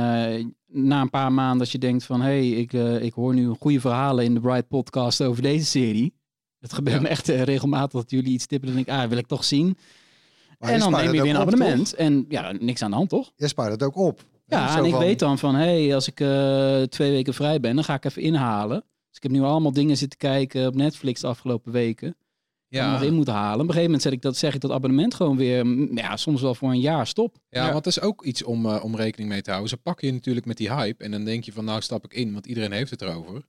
na een paar maanden dat je denkt van... hé, hey, ik, ik hoor nu goede verhalen in de Bright podcast over deze serie. Het gebeurt Ja. me echt eh, regelmatig dat jullie iets tippen en denk ik... ah, wil ik toch zien. Maar en je dan neem je weer een op, abonnement. En ja, niks aan de hand, toch? Jij spaart het ook op. Ja, en ik van- weet dan van, hé, hey, als ik eh, twee weken vrij ben, dan ga ik even inhalen. Dus ik heb nu allemaal dingen zitten kijken op Netflix de afgelopen weken. Die ik nog in moeten halen. Op een gegeven moment zeg ik dat, zeg ik dat abonnement gewoon weer, mm, ja, soms wel voor een jaar stop. Ja, Ja. want dat is ook iets om, eh, om rekening mee te houden. Ze pakken je natuurlijk met die hype en dan denk je van nou stap ik in, want iedereen heeft het erover.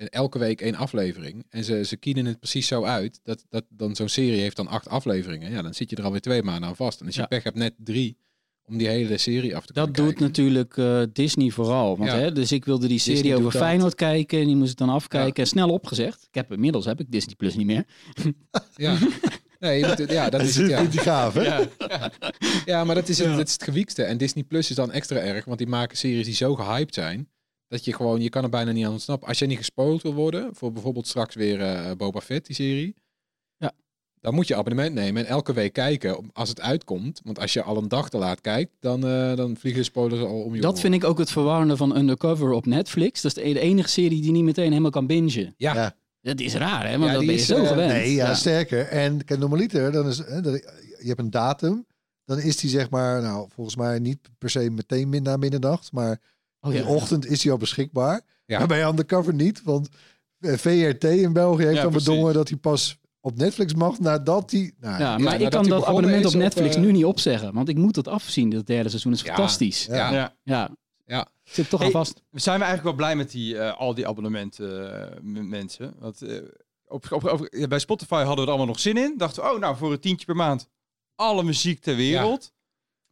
En elke week één aflevering. En ze, ze kienen het precies zo uit dat, dat dan zo'n serie heeft dan acht afleveringen. Ja, dan zit je er alweer twee maanden aan vast. En als je Ja. pech hebt net drie om die hele serie af te Dat doet kijken. natuurlijk eh, Disney vooral. Want, Ja. hè, dus ik wilde die serie over dat. Feyenoord kijken en die moest ik dan afkijken. Snel opgezegd. Ik heb inmiddels heb ik Disney Plus niet meer. Ja. Nee, je moet- ja, dat is het. Ja. gaaf, hè? Ja, maar dat is, het, Ja. dat is het gewiekste. En Disney Plus is dan extra erg, want die maken series die zo gehyped zijn, dat je gewoon, je kan er bijna niet aan ontsnappen. Als jij niet gespoild wil worden, voor bijvoorbeeld straks weer eh, Boba Fett, die serie, Ja. dan moet je abonnement nemen en elke week kijken als het uitkomt. Want als je al een dag te laat kijkt, dan, eh, dan vliegen de spoilers al om je Dat vind ik ook het verwarrende van Undercover op Netflix. Dat is de enige serie die niet meteen helemaal kan bingen. Ja, Ja. Dat is raar, hè? Want Ja, dat ben je is, zo eh, gewend. Nee, ja, sterker. En kijk, normaliter, dan is, hè, dat- je hebt een datum. Dan is die zeg maar, nou, volgens mij niet per se meteen na middernacht. Maar Oh, de ochtend is die al beschikbaar. Ja. Maar bij Undercover niet. Want eh, VRT in België heeft Ja, dan precies. bedongen dat hij pas op Netflix mag nadat hij... Nou, Ja, maar ik hij kan dat abonnement op op, Netflix eh, nu niet opzeggen. Want ik moet dat afzien. Dat derde seizoen is Ja. fantastisch. Ja, Ja. Ja. ja. Ja. Ik zit toch Hey, aan vast. Zijn we eigenlijk wel blij met die, eh, al die abonnementen mensen? Want eh, op, op, op- ja, bij Spotify hadden we er allemaal nog zin in. Dachten we, oh nou, voor een tientje per maand alle muziek ter wereld.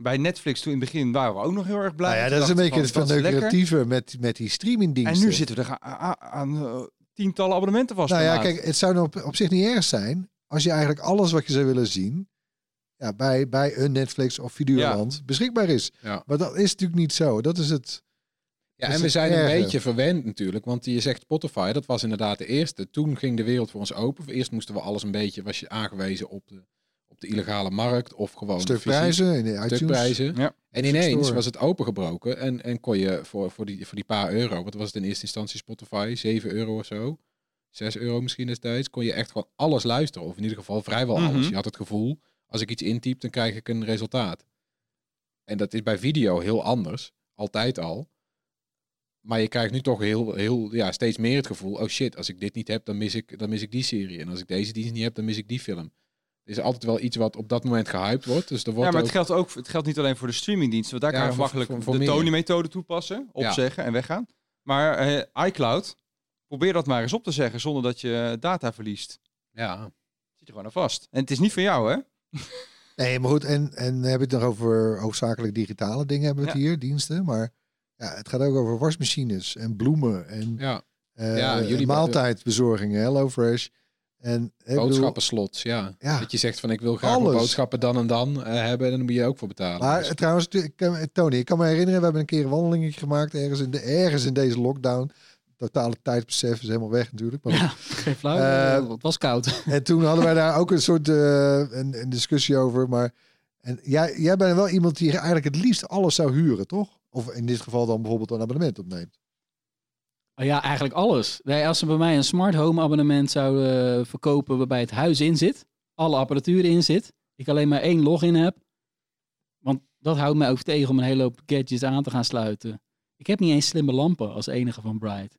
Bij Netflix toen in het begin waren we ook nog heel erg blij. nou ja, dat is een beetje het verneukeratieve met, met die streamingdiensten. En nu zitten we er aan, eh, tientallen abonnementen vast. Nou ja, maand. kijk, het zou nou op, op zich niet erg zijn als je eigenlijk alles wat je zou willen zien ja, bij, bij een Netflix of Videoland beschikbaar is. Ja. Maar dat is natuurlijk niet zo. Dat is het. Ja, en we het zijn een beetje verwend natuurlijk. Want je zegt Spotify, dat was inderdaad de eerste. Toen ging de wereld voor ons open. Eerst moesten we alles een beetje, was je aangewezen op de, op de illegale markt. Of gewoon stuk fysiek. prijzen in de iTunes. Stukprijzen. Ja. En ineens Store. was het opengebroken. En, en kon je voor, voor, die, voor die paar euro, wat was het in eerste instantie Spotify? 7 euro of zo. 6 euro misschien destijds. Kon je echt gewoon alles luisteren. Of in ieder geval vrijwel Mhm. alles. Je had het gevoel, als ik iets intyp, dan krijg ik een resultaat. En dat is bij video heel anders. Altijd al. Maar je krijgt nu toch heel, heel, ja, steeds meer het gevoel, oh shit, als ik dit niet heb, dan mis ik, dan mis ik die serie. En als ik deze dienst niet heb, dan mis ik die film. Is altijd wel iets wat op dat moment gehyped wordt. Dus er wordt Ja, maar ook- het geldt ook het geldt niet alleen voor de streamingdiensten. Want daar Ja, kan je voor- makkelijk voor- voor de. Tony-methode toepassen, opzeggen en weggaan. Maar eh, iCloud, probeer dat maar eens op te zeggen zonder dat je data verliest. ja, Zit je gewoon aan vast. En het is niet van jou, hè? Nee, maar goed. En, en heb je het nog over hoofdzakelijk digitale dingen hebben we het hier, diensten. Maar ja, het gaat ook over wasmachines en bloemen en ja. eh, Ja, jullie- maaltijdbezorgingen, HelloFresh. En Boodschappenslots, ja. Ja. Dat je zegt van ik wil graag mijn boodschappen dan en dan eh, hebben en dan moet je ook voor betalen. Maar Dus- trouwens, ik kan- Tony, ik kan me herinneren, we hebben een keer een wandelingetje gemaakt ergens in, de, ergens in deze lockdown. Totale tijdsbesef is helemaal weg natuurlijk. Maar Ja, geen flauw. Eh, het was koud. En toen hadden wij daar ook een soort eh, een, een discussie over. Maar en jij, jij bent wel iemand die eigenlijk het liefst alles zou huren, toch? Of in dit geval dan bijvoorbeeld een abonnement opneemt. Oh ja, eigenlijk alles. Nee, als ze bij mij een smart home abonnement zouden verkopen waarbij het huis in zit, alle apparatuur in zit, ik alleen maar één login heb. Want dat houdt mij ook tegen om een hele hoop gadgets aan te gaan sluiten. Ik heb niet eens slimme lampen als enige van Bright.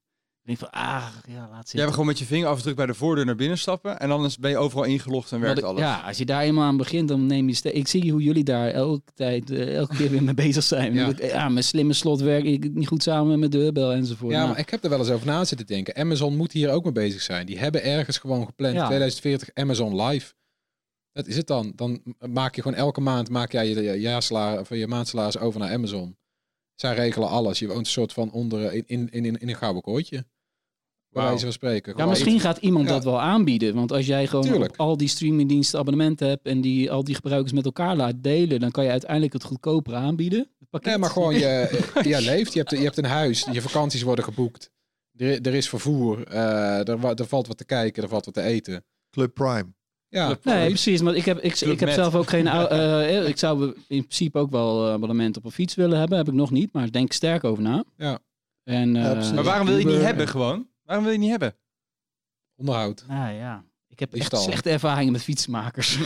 Denk van, ah, ja, laat Jij zitten. hebt gewoon met je vingerafdruk bij de voordeur naar binnen stappen. En dan ben je overal ingelogd en werkt ik- alles. Ja, als je daar eenmaal aan begint, dan neem je... Ik zie hoe jullie daar elke tijd, eh, elke keer weer mee bezig zijn. Ja. Ja, mijn slimme slot werk ik niet goed samen met mijn deurbel enzovoort. ja, Nou, maar ik heb er wel eens over na zitten denken. Amazon moet hier ook mee bezig zijn. Die hebben ergens gewoon gepland Ja. 2040 Amazon Live. Dat is het dan. Dan maak je gewoon elke maand maak jij je, je, jaarsalaris of je maandsalaris over naar Amazon. Zij regelen alles. Je woont een soort van onder in, in, in, in een gouden kooitje. Bij wijze van spreken. Ja, misschien gaat iemand Ja. dat wel aanbieden. Want als jij gewoon al die streamingdiensten abonnementen hebt en die al die gebruikers met elkaar laat delen, dan kan je uiteindelijk het goedkoper aanbieden. Het pakket. Nee, maar gewoon je, je leeft. Je hebt, je hebt een huis. Je vakanties worden geboekt. Er, er is vervoer. eh, er, er valt wat te kijken. Er valt wat te eten. Club Prime. Ja, Nee, precies. Maar ik heb, ik, Club ik heb zelf ook geen. eh, ik zou in principe ook wel eh, abonnement op een fiets willen hebben. Heb ik nog niet, maar ik denk er sterk over na. Ja. En, Ja, eh. Maar waarom wil je het niet hebben gewoon? Waarom wil je het niet hebben? onderhoud. Nou ja, ik heb echt slechte ervaringen met fietsmakers.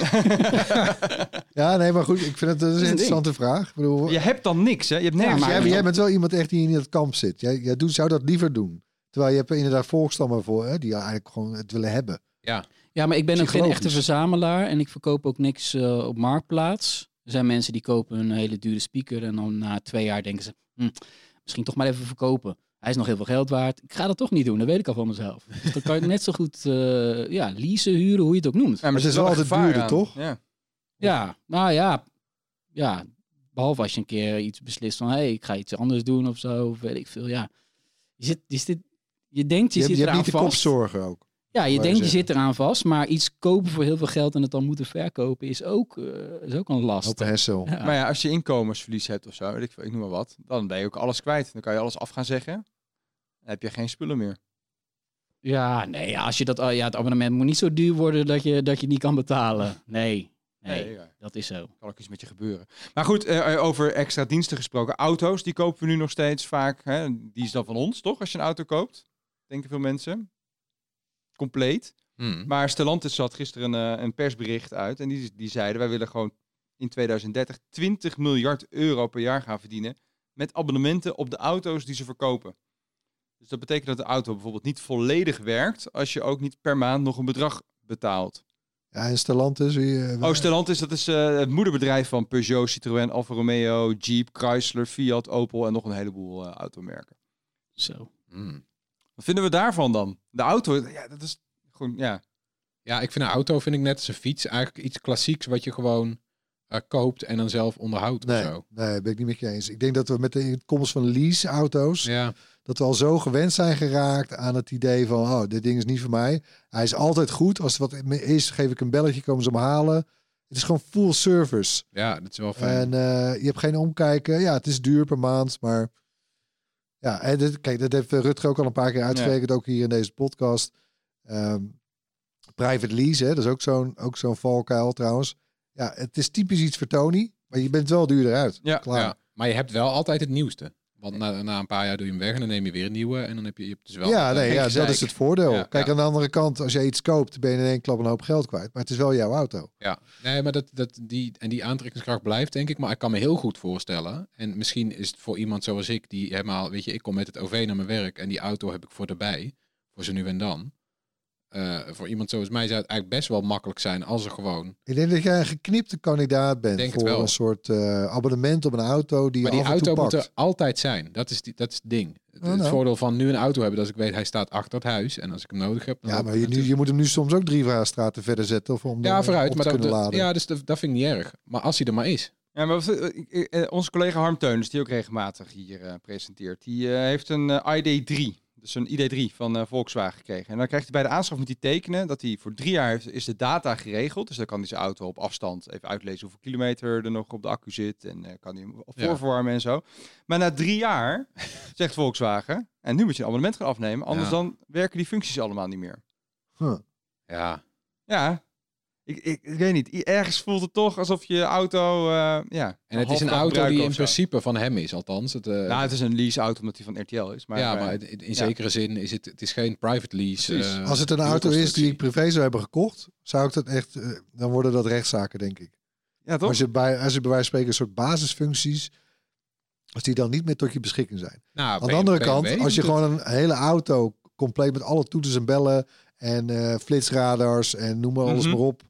Ja, nee, maar goed. Ik vind het dat is een interessante vraag. Ik bedoel, Je hebt dan niks, hè? Je hebt nergens. maar jij, bent wel iemand echt die in het kamp zit. Jij, jij doet, zou dat liever doen. Terwijl je hebt inderdaad volkstammen voor, hè, die eigenlijk gewoon het willen hebben. Ja, maar ik ben ook geen echte verzamelaar en ik verkoop ook niks eh, op marktplaats. Er zijn mensen die kopen een hele dure speaker en dan na twee jaar denken ze, hm, misschien toch maar even verkopen. Hij is nog heel veel geld waard. Ik ga dat toch niet doen, dat weet ik al van mezelf. Dus dan kan je net zo goed eh ja, leasen, huren, hoe je het ook noemt. Ja, het er is zit wel altijd duurder, toch? Ja. Ja, nou ja, ja, behalve als je een keer iets beslist van, hé, hey, ik ga iets anders doen of zo, of weet ik veel. Ja, je, zit, je, zit, je denkt je, Je, hebt- zit je hebt eraan niet de vast. kopzorgen ook. Ja, je denkt je zit eraan vast, maar iets kopen voor heel veel geld en het dan moeten verkopen is ook, eh, is ook een last. Op Hessel. Ja. Maar ja, als je inkomensverlies hebt of zo, weet ik, veel, ik noem maar wat, dan ben je ook alles kwijt. Dan kan je alles af gaan zeggen. Dan heb je geen spullen meer. Ja, nee, als je dat, ja, het abonnement moet niet zo duur worden dat je, dat je niet kan betalen. Nee, nee, Nee, ja. dat is zo. kan ook iets met je gebeuren. Maar goed, eh, eh, over extra diensten gesproken. Auto's, die kopen we nu nog steeds vaak. Hè? Die is dan van ons, toch? Als je een auto koopt, denken veel mensen. Compleet. Hmm. Maar Stellantis zat gisteren een, eh, een persbericht uit. En die, die zeiden, wij willen gewoon in 2030 20 miljard euro per jaar gaan verdienen. Met abonnementen op de auto's die ze verkopen. Dus dat betekent dat de auto bijvoorbeeld niet volledig werkt. Als je ook niet per maand nog een bedrag betaalt. Ja, en Stellantis. Wie, eh, Oh, Stellantis, dat is eh, het moederbedrijf van Peugeot, Citroën, Alfa Romeo, Jeep, Chrysler, Fiat, Opel en nog een heleboel eh, automerken. Zo. Hmm. Wat vinden we daarvan dan? De auto, ja, dat is gewoon, ja. Ja, ik vind een auto vind ik net als een fiets eigenlijk iets klassieks wat je gewoon eh, koopt en dan zelf onderhoudt nee, of zo. nee, ben ik niet met je eens. Ik denk dat we met de komst van leaseauto's, Ja, dat we al zo gewend zijn geraakt aan het idee van, oh, dit ding is niet voor mij. Hij is altijd goed. Als het wat is, geef ik een belletje, komen ze hem halen. Het is gewoon full service. ja, dat is wel fijn. En eh, je hebt geen omkijken. Ja, het is duur per maand, maar ja, en dit, kijk, dat heeft Rutger ook al een paar keer uitgerekend, ook hier in deze podcast. Ehm, private lease, hè, dat is ook zo'n ook zo'n valkuil trouwens. Ja, het is typisch iets voor Tony, maar je bent wel duurder uit. Ja, Klaar. ja, maar je hebt wel altijd het nieuwste. Want na, na een paar jaar doe je hem weg en dan neem je weer een nieuwe. En dan heb je, je hebt dus wel ja, nee, ja, dat is het voordeel. Ja, Kijk, ja. aan de andere kant, als je iets koopt, ben je in één klap een hoop geld kwijt. Maar het is wel jouw auto. Ja, nee, maar dat, dat, die, en die aantrekkingskracht blijft, denk ik. Maar ik kan me heel goed voorstellen. En misschien is het voor iemand zoals ik, die helemaal, weet je, ik kom met het OV naar mijn werk en die auto heb ik voor erbij, voor ze nu en dan. Eh, voor iemand zoals mij zou het eigenlijk best wel makkelijk zijn als er gewoon. Ik denk dat jij een geknipte kandidaat bent Denk voor wel. een soort eh, abonnement op een auto die Maar je die af en toe auto moet pakt. er altijd zijn. Dat is, die, dat is het ding. Het, Oh, het nou. voordeel van nu een auto hebben, dat ik weet, hij staat achter het huis. En als ik hem nodig heb. dan Ja, maar je, nu, je moet hem nu soms ook drie straten verder zetten of om de- Ja, vooruit. op Maar te dat, laden. ja, dus dat, dat vind ik niet erg. Maar als hij er maar is. Ja, maar wat- eh, onze collega Harm Teunis, die ook regelmatig hier eh, presenteert, die heeft een eh, ID3, dus een ID3 van eh, Volkswagen gekregen. En dan krijgt hij bij de aanschaf moet hij tekenen dat hij voor drie jaar heeft, is de data geregeld. Dus dan kan hij zijn auto op afstand even uitlezen hoeveel kilometer er nog op de accu zit en eh, kan hij hem Ja. voorverwarmen en zo. Maar na drie jaar zegt Volkswagen, en nu moet je een abonnement gaan afnemen, anders Ja. dan werken die functies allemaal niet meer. Huh. Ja, Ja, ik, ik, ik weet niet. Ergens voelt het toch alsof je auto, eh, ja. en het is een auto die in principe van hem is, althans. Het, eh, Nou, het is een leaseauto omdat die van RTL is. Maar, ja, eh, maar in, in ja. zekere zin is het, het is geen private lease. Eh, Als het een auto is die ik privé zou hebben gekocht, zou ik dat echt, eh, dan worden dat rechtszaken, denk ik. ja, toch? Als je, bij, als je bij wijze van spreken een soort basisfuncties, als die dan niet meer tot je beschikking zijn. Nou, Aan de andere BMW kant, als je gewoon een hele auto compleet met alle toeters en bellen en eh, flitsradars en noem maar alles Mhm. maar op,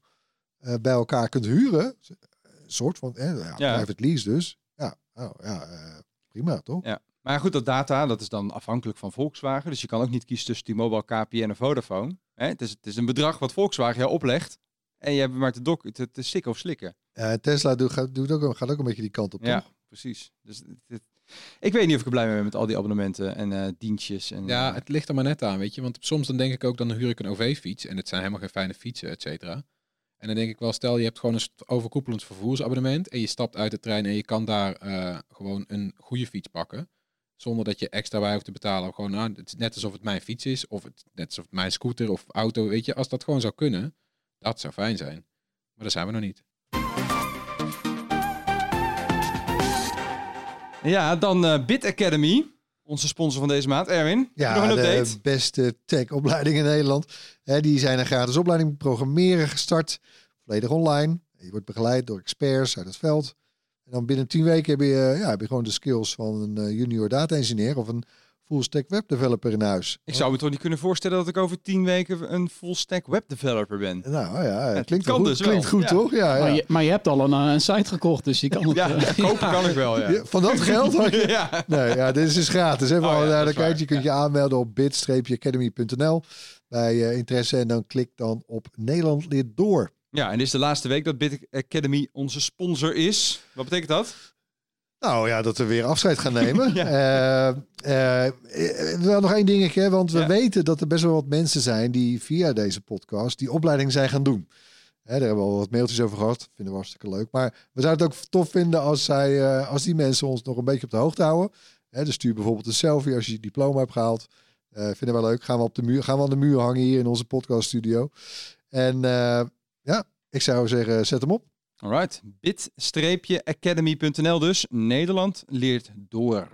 eh, bij elkaar kunt huren, een soort van eh, ja, Ja. private lease dus. Ja, oh, ja eh, prima toch? Ja. Maar goed, dat data, dat is dan afhankelijk van Volkswagen. Dus je kan ook niet kiezen tussen T-Mobile, KPN en Vodafone. Hè? Het, is, het is een bedrag wat Volkswagen jou oplegt. En je hebt maar te, dok te, te stikken of slikken. Eh, Tesla doet, gaat, doet ook, gaat ook een beetje die kant op, Ja, toch? precies. Dus het- het- ik weet niet of ik er blij mee ben met al die abonnementen en eh, dienstjes. En, Ja, het ligt er maar net aan, weet je. Want soms dan denk ik ook, dan huur ik een OV-fiets. En het zijn helemaal geen fijne fietsen, et cetera. En dan denk ik wel, stel je hebt gewoon een overkoepelend vervoersabonnement. En je stapt uit de trein en je kan daar eh, gewoon een goede fiets pakken. Zonder dat je extra bij hoeft te betalen. Gewoon, nou, het net alsof het mijn fiets is. Of het, net alsof mijn scooter of auto, weet je. Als dat gewoon zou kunnen, dat zou fijn zijn. Maar daar zijn we nog niet. ja, dan eh Bit Academy. Onze sponsor van deze maand. Erwin, Ja, nog een de update? beste tech-opleiding in Nederland. Hè, die zijn een gratis opleiding programmeren gestart. Volledig online. Je wordt begeleid door experts uit het veld. En dan binnen tien weken heb je, ja, heb je gewoon de skills van een eh, junior data engineer of een full stack web developer in huis. Ik zou me toch niet kunnen voorstellen dat ik over tien weken een full stack webdeveloper ben. Nou ja, het klinkt, kan goed, dus klinkt goed Ja. toch? Ja, ja. Maar, je, maar je hebt al een, eh, een site gekocht, dus je kan het... Ja, eh, kopen kan ik wel, Van dat geld had je... ja. Nee, ja, dit is dus gratis. Hè, voor Oh ja, alle dat is duidelijkheid. waar. Je kunt je aanmelden op bit-academy.nl bij eh, interesse. En dan klik dan op Nederland leert door. Ja, en dit is de laatste week dat Bit Academy onze sponsor is. Wat betekent dat? Nou ja, dat we weer afscheid gaan nemen. Eh, eh, eh, wel nog één dingetje, want we Ja. weten dat er best wel wat mensen zijn die via deze podcast die opleiding zijn gaan doen. Hè, daar hebben we al wat mailtjes over gehad. Vinden we hartstikke leuk. Maar we zouden het ook tof vinden als, zij, als die mensen ons nog een beetje op de hoogte houden. Hè, dus stuur bijvoorbeeld een selfie als je je diploma hebt gehaald. Eh vinden we leuk. Gaan we, op de muur, gaan we aan de muur hangen hier in onze podcaststudio. En eh, ja, ik zou zeggen, zet hem op. Alright, bit-academy.nl dus. Nederland leert door.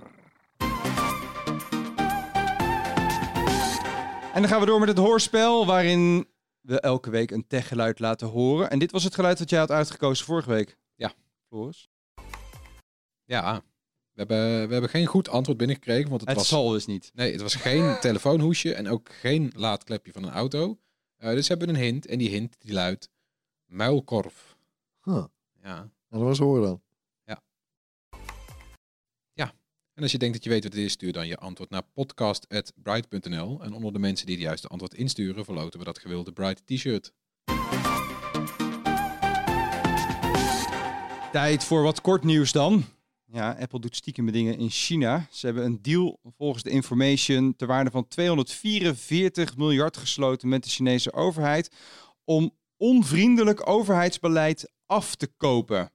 En dan gaan we door met het hoorspel, waarin we elke week een techgeluid laten horen. En dit was het geluid dat jij had uitgekozen vorige week. Ja. Floris? Ja, we hebben, we hebben geen goed antwoord binnengekregen, want het, Het was... zal dus niet. Nee, het was geen telefoonhoesje en ook geen laadklepje van een auto. Eh, dus we hebben een hint en die hint die luidt muilkorf. Huh. Ja. Nou, dat was horen dan. En als je denkt dat je weet wat het is, stuur dan je antwoord naar podcast.bright.nl. En onder de mensen die het juiste antwoord insturen, verloten we dat gewilde Bright t-shirt. Tijd voor wat kort nieuws dan. Ja, Apple doet stiekem dingen in China. Ze hebben een deal volgens de information ter waarde van 244 miljard gesloten met de Chinese overheid om onvriendelijk overheidsbeleid af te kopen.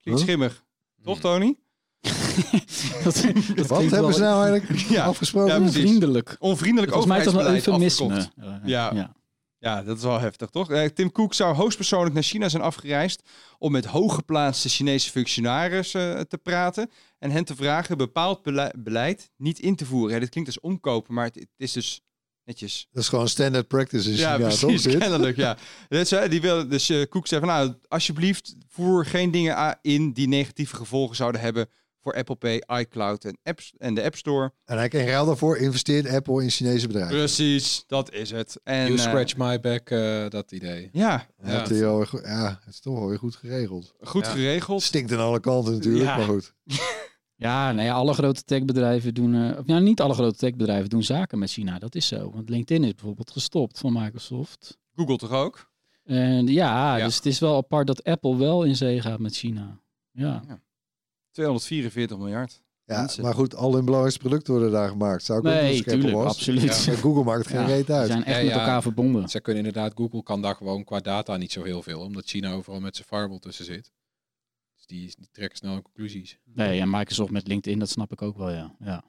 Klinkt Huh? schimmig, toch Hmm. Tony? dat, dat Wat hebben ze nou eigenlijk Ja, afgesproken? ja, precies. Onvriendelijk. Onvriendelijk Volgens mij toch een eufemisme. Eh, Ja. ja. Ja, dat is wel heftig, toch? Eh, Tim Cook zou hoogstpersoonlijk naar China zijn afgereisd om met hooggeplaatste Chinese functionarissen eh, te praten en hen te vragen bepaald bele- beleid niet in te voeren. Ja, dit klinkt als omkopen, maar het, het is dus netjes. Dat is gewoon standard practice in ja, toch? precies, Dit? kennelijk, ja. Dus, eh, die wil, dus eh, Cook zei van, nou, alsjeblieft, voer geen dingen in die negatieve gevolgen zouden hebben voor Apple Pay, iCloud en, apps, en de App Store. En hij in ruil daarvoor investeert Apple in Chinese bedrijven. Precies, dat is het. En, You eh, scratch my back, eh, dat idee. ja, Ja, Ja. het, is ja, het is toch wel weer goed geregeld. goed Ja. geregeld. Stinkt aan alle kanten natuurlijk, Ja. maar goed. Ja, nou ja, alle grote techbedrijven doen, eh, of nou niet alle grote techbedrijven doen zaken met China. Dat is zo. Want LinkedIn is bijvoorbeeld gestopt van Microsoft. Google toch ook? En ja, Ja. dus het is wel apart dat Apple wel in zee gaat met China. Ja. 244 miljard. Ja, Mensen. maar goed, al hun belangrijkste producten worden daar gemaakt. Zou ik ook Nee, Apple tuurlijk, was. absoluut. Maar Google maakt geen Ja, reet uit. zijn echt Ja, met ja. elkaar verbonden. Zij kunnen inderdaad, Google kan daar gewoon qua data niet zo heel veel, omdat China overal met zijn firewall tussen zit. Dus die, die trekken snel conclusies. Nee, en Microsoft met LinkedIn, dat snap ik ook wel, ja. ja.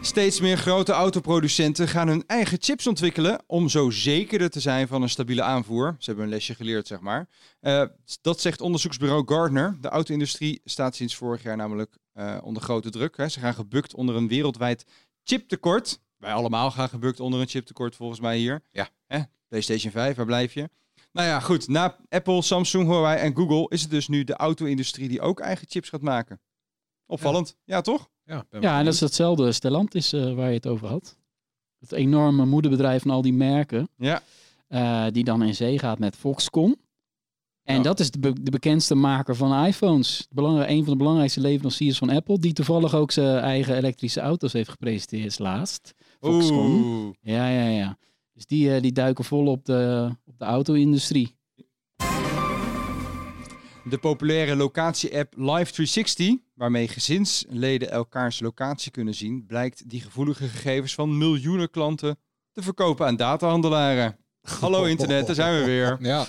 Steeds meer grote autoproducenten gaan hun eigen chips ontwikkelen om zo zekerder te zijn van een stabiele aanvoer. Ze hebben een lesje geleerd, zeg maar. Eh, dat zegt onderzoeksbureau Gardner. De auto-industrie staat sinds vorig jaar namelijk eh, onder grote druk. Hè. Ze gaan gebukt onder een wereldwijd chiptekort. Wij allemaal gaan gebukt onder een chiptekort volgens mij hier. Ja. Hè? PlayStation 5, waar blijf je? Nou ja, goed. Na Apple, Samsung, Huawei en Google is het dus nu de auto-industrie die ook eigen chips gaat maken. Opvallend. Ja, toch? Ja, ben Ja, en dat is hetzelfde Stellantis eh waar je het over had. Het enorme moederbedrijf van al die merken. Ja. eh, die dan in zee gaat met Foxconn. En Ja. dat is de, be- de bekendste maker van iPhones. Belangrijk, een van de belangrijkste leveranciers van Apple. Die toevallig ook zijn eigen elektrische auto's heeft gepresenteerd laatst. Foxconn. Oeh. Ja, ja, ja. Dus die, eh, die duiken vol op de, op de auto-industrie. De populaire locatie-app Live360, waarmee gezinsleden elkaars locatie kunnen zien, blijkt die gevoelige gegevens van miljoenen klanten te verkopen aan datahandelaren. Hallo internet, daar zijn we weer. Ja,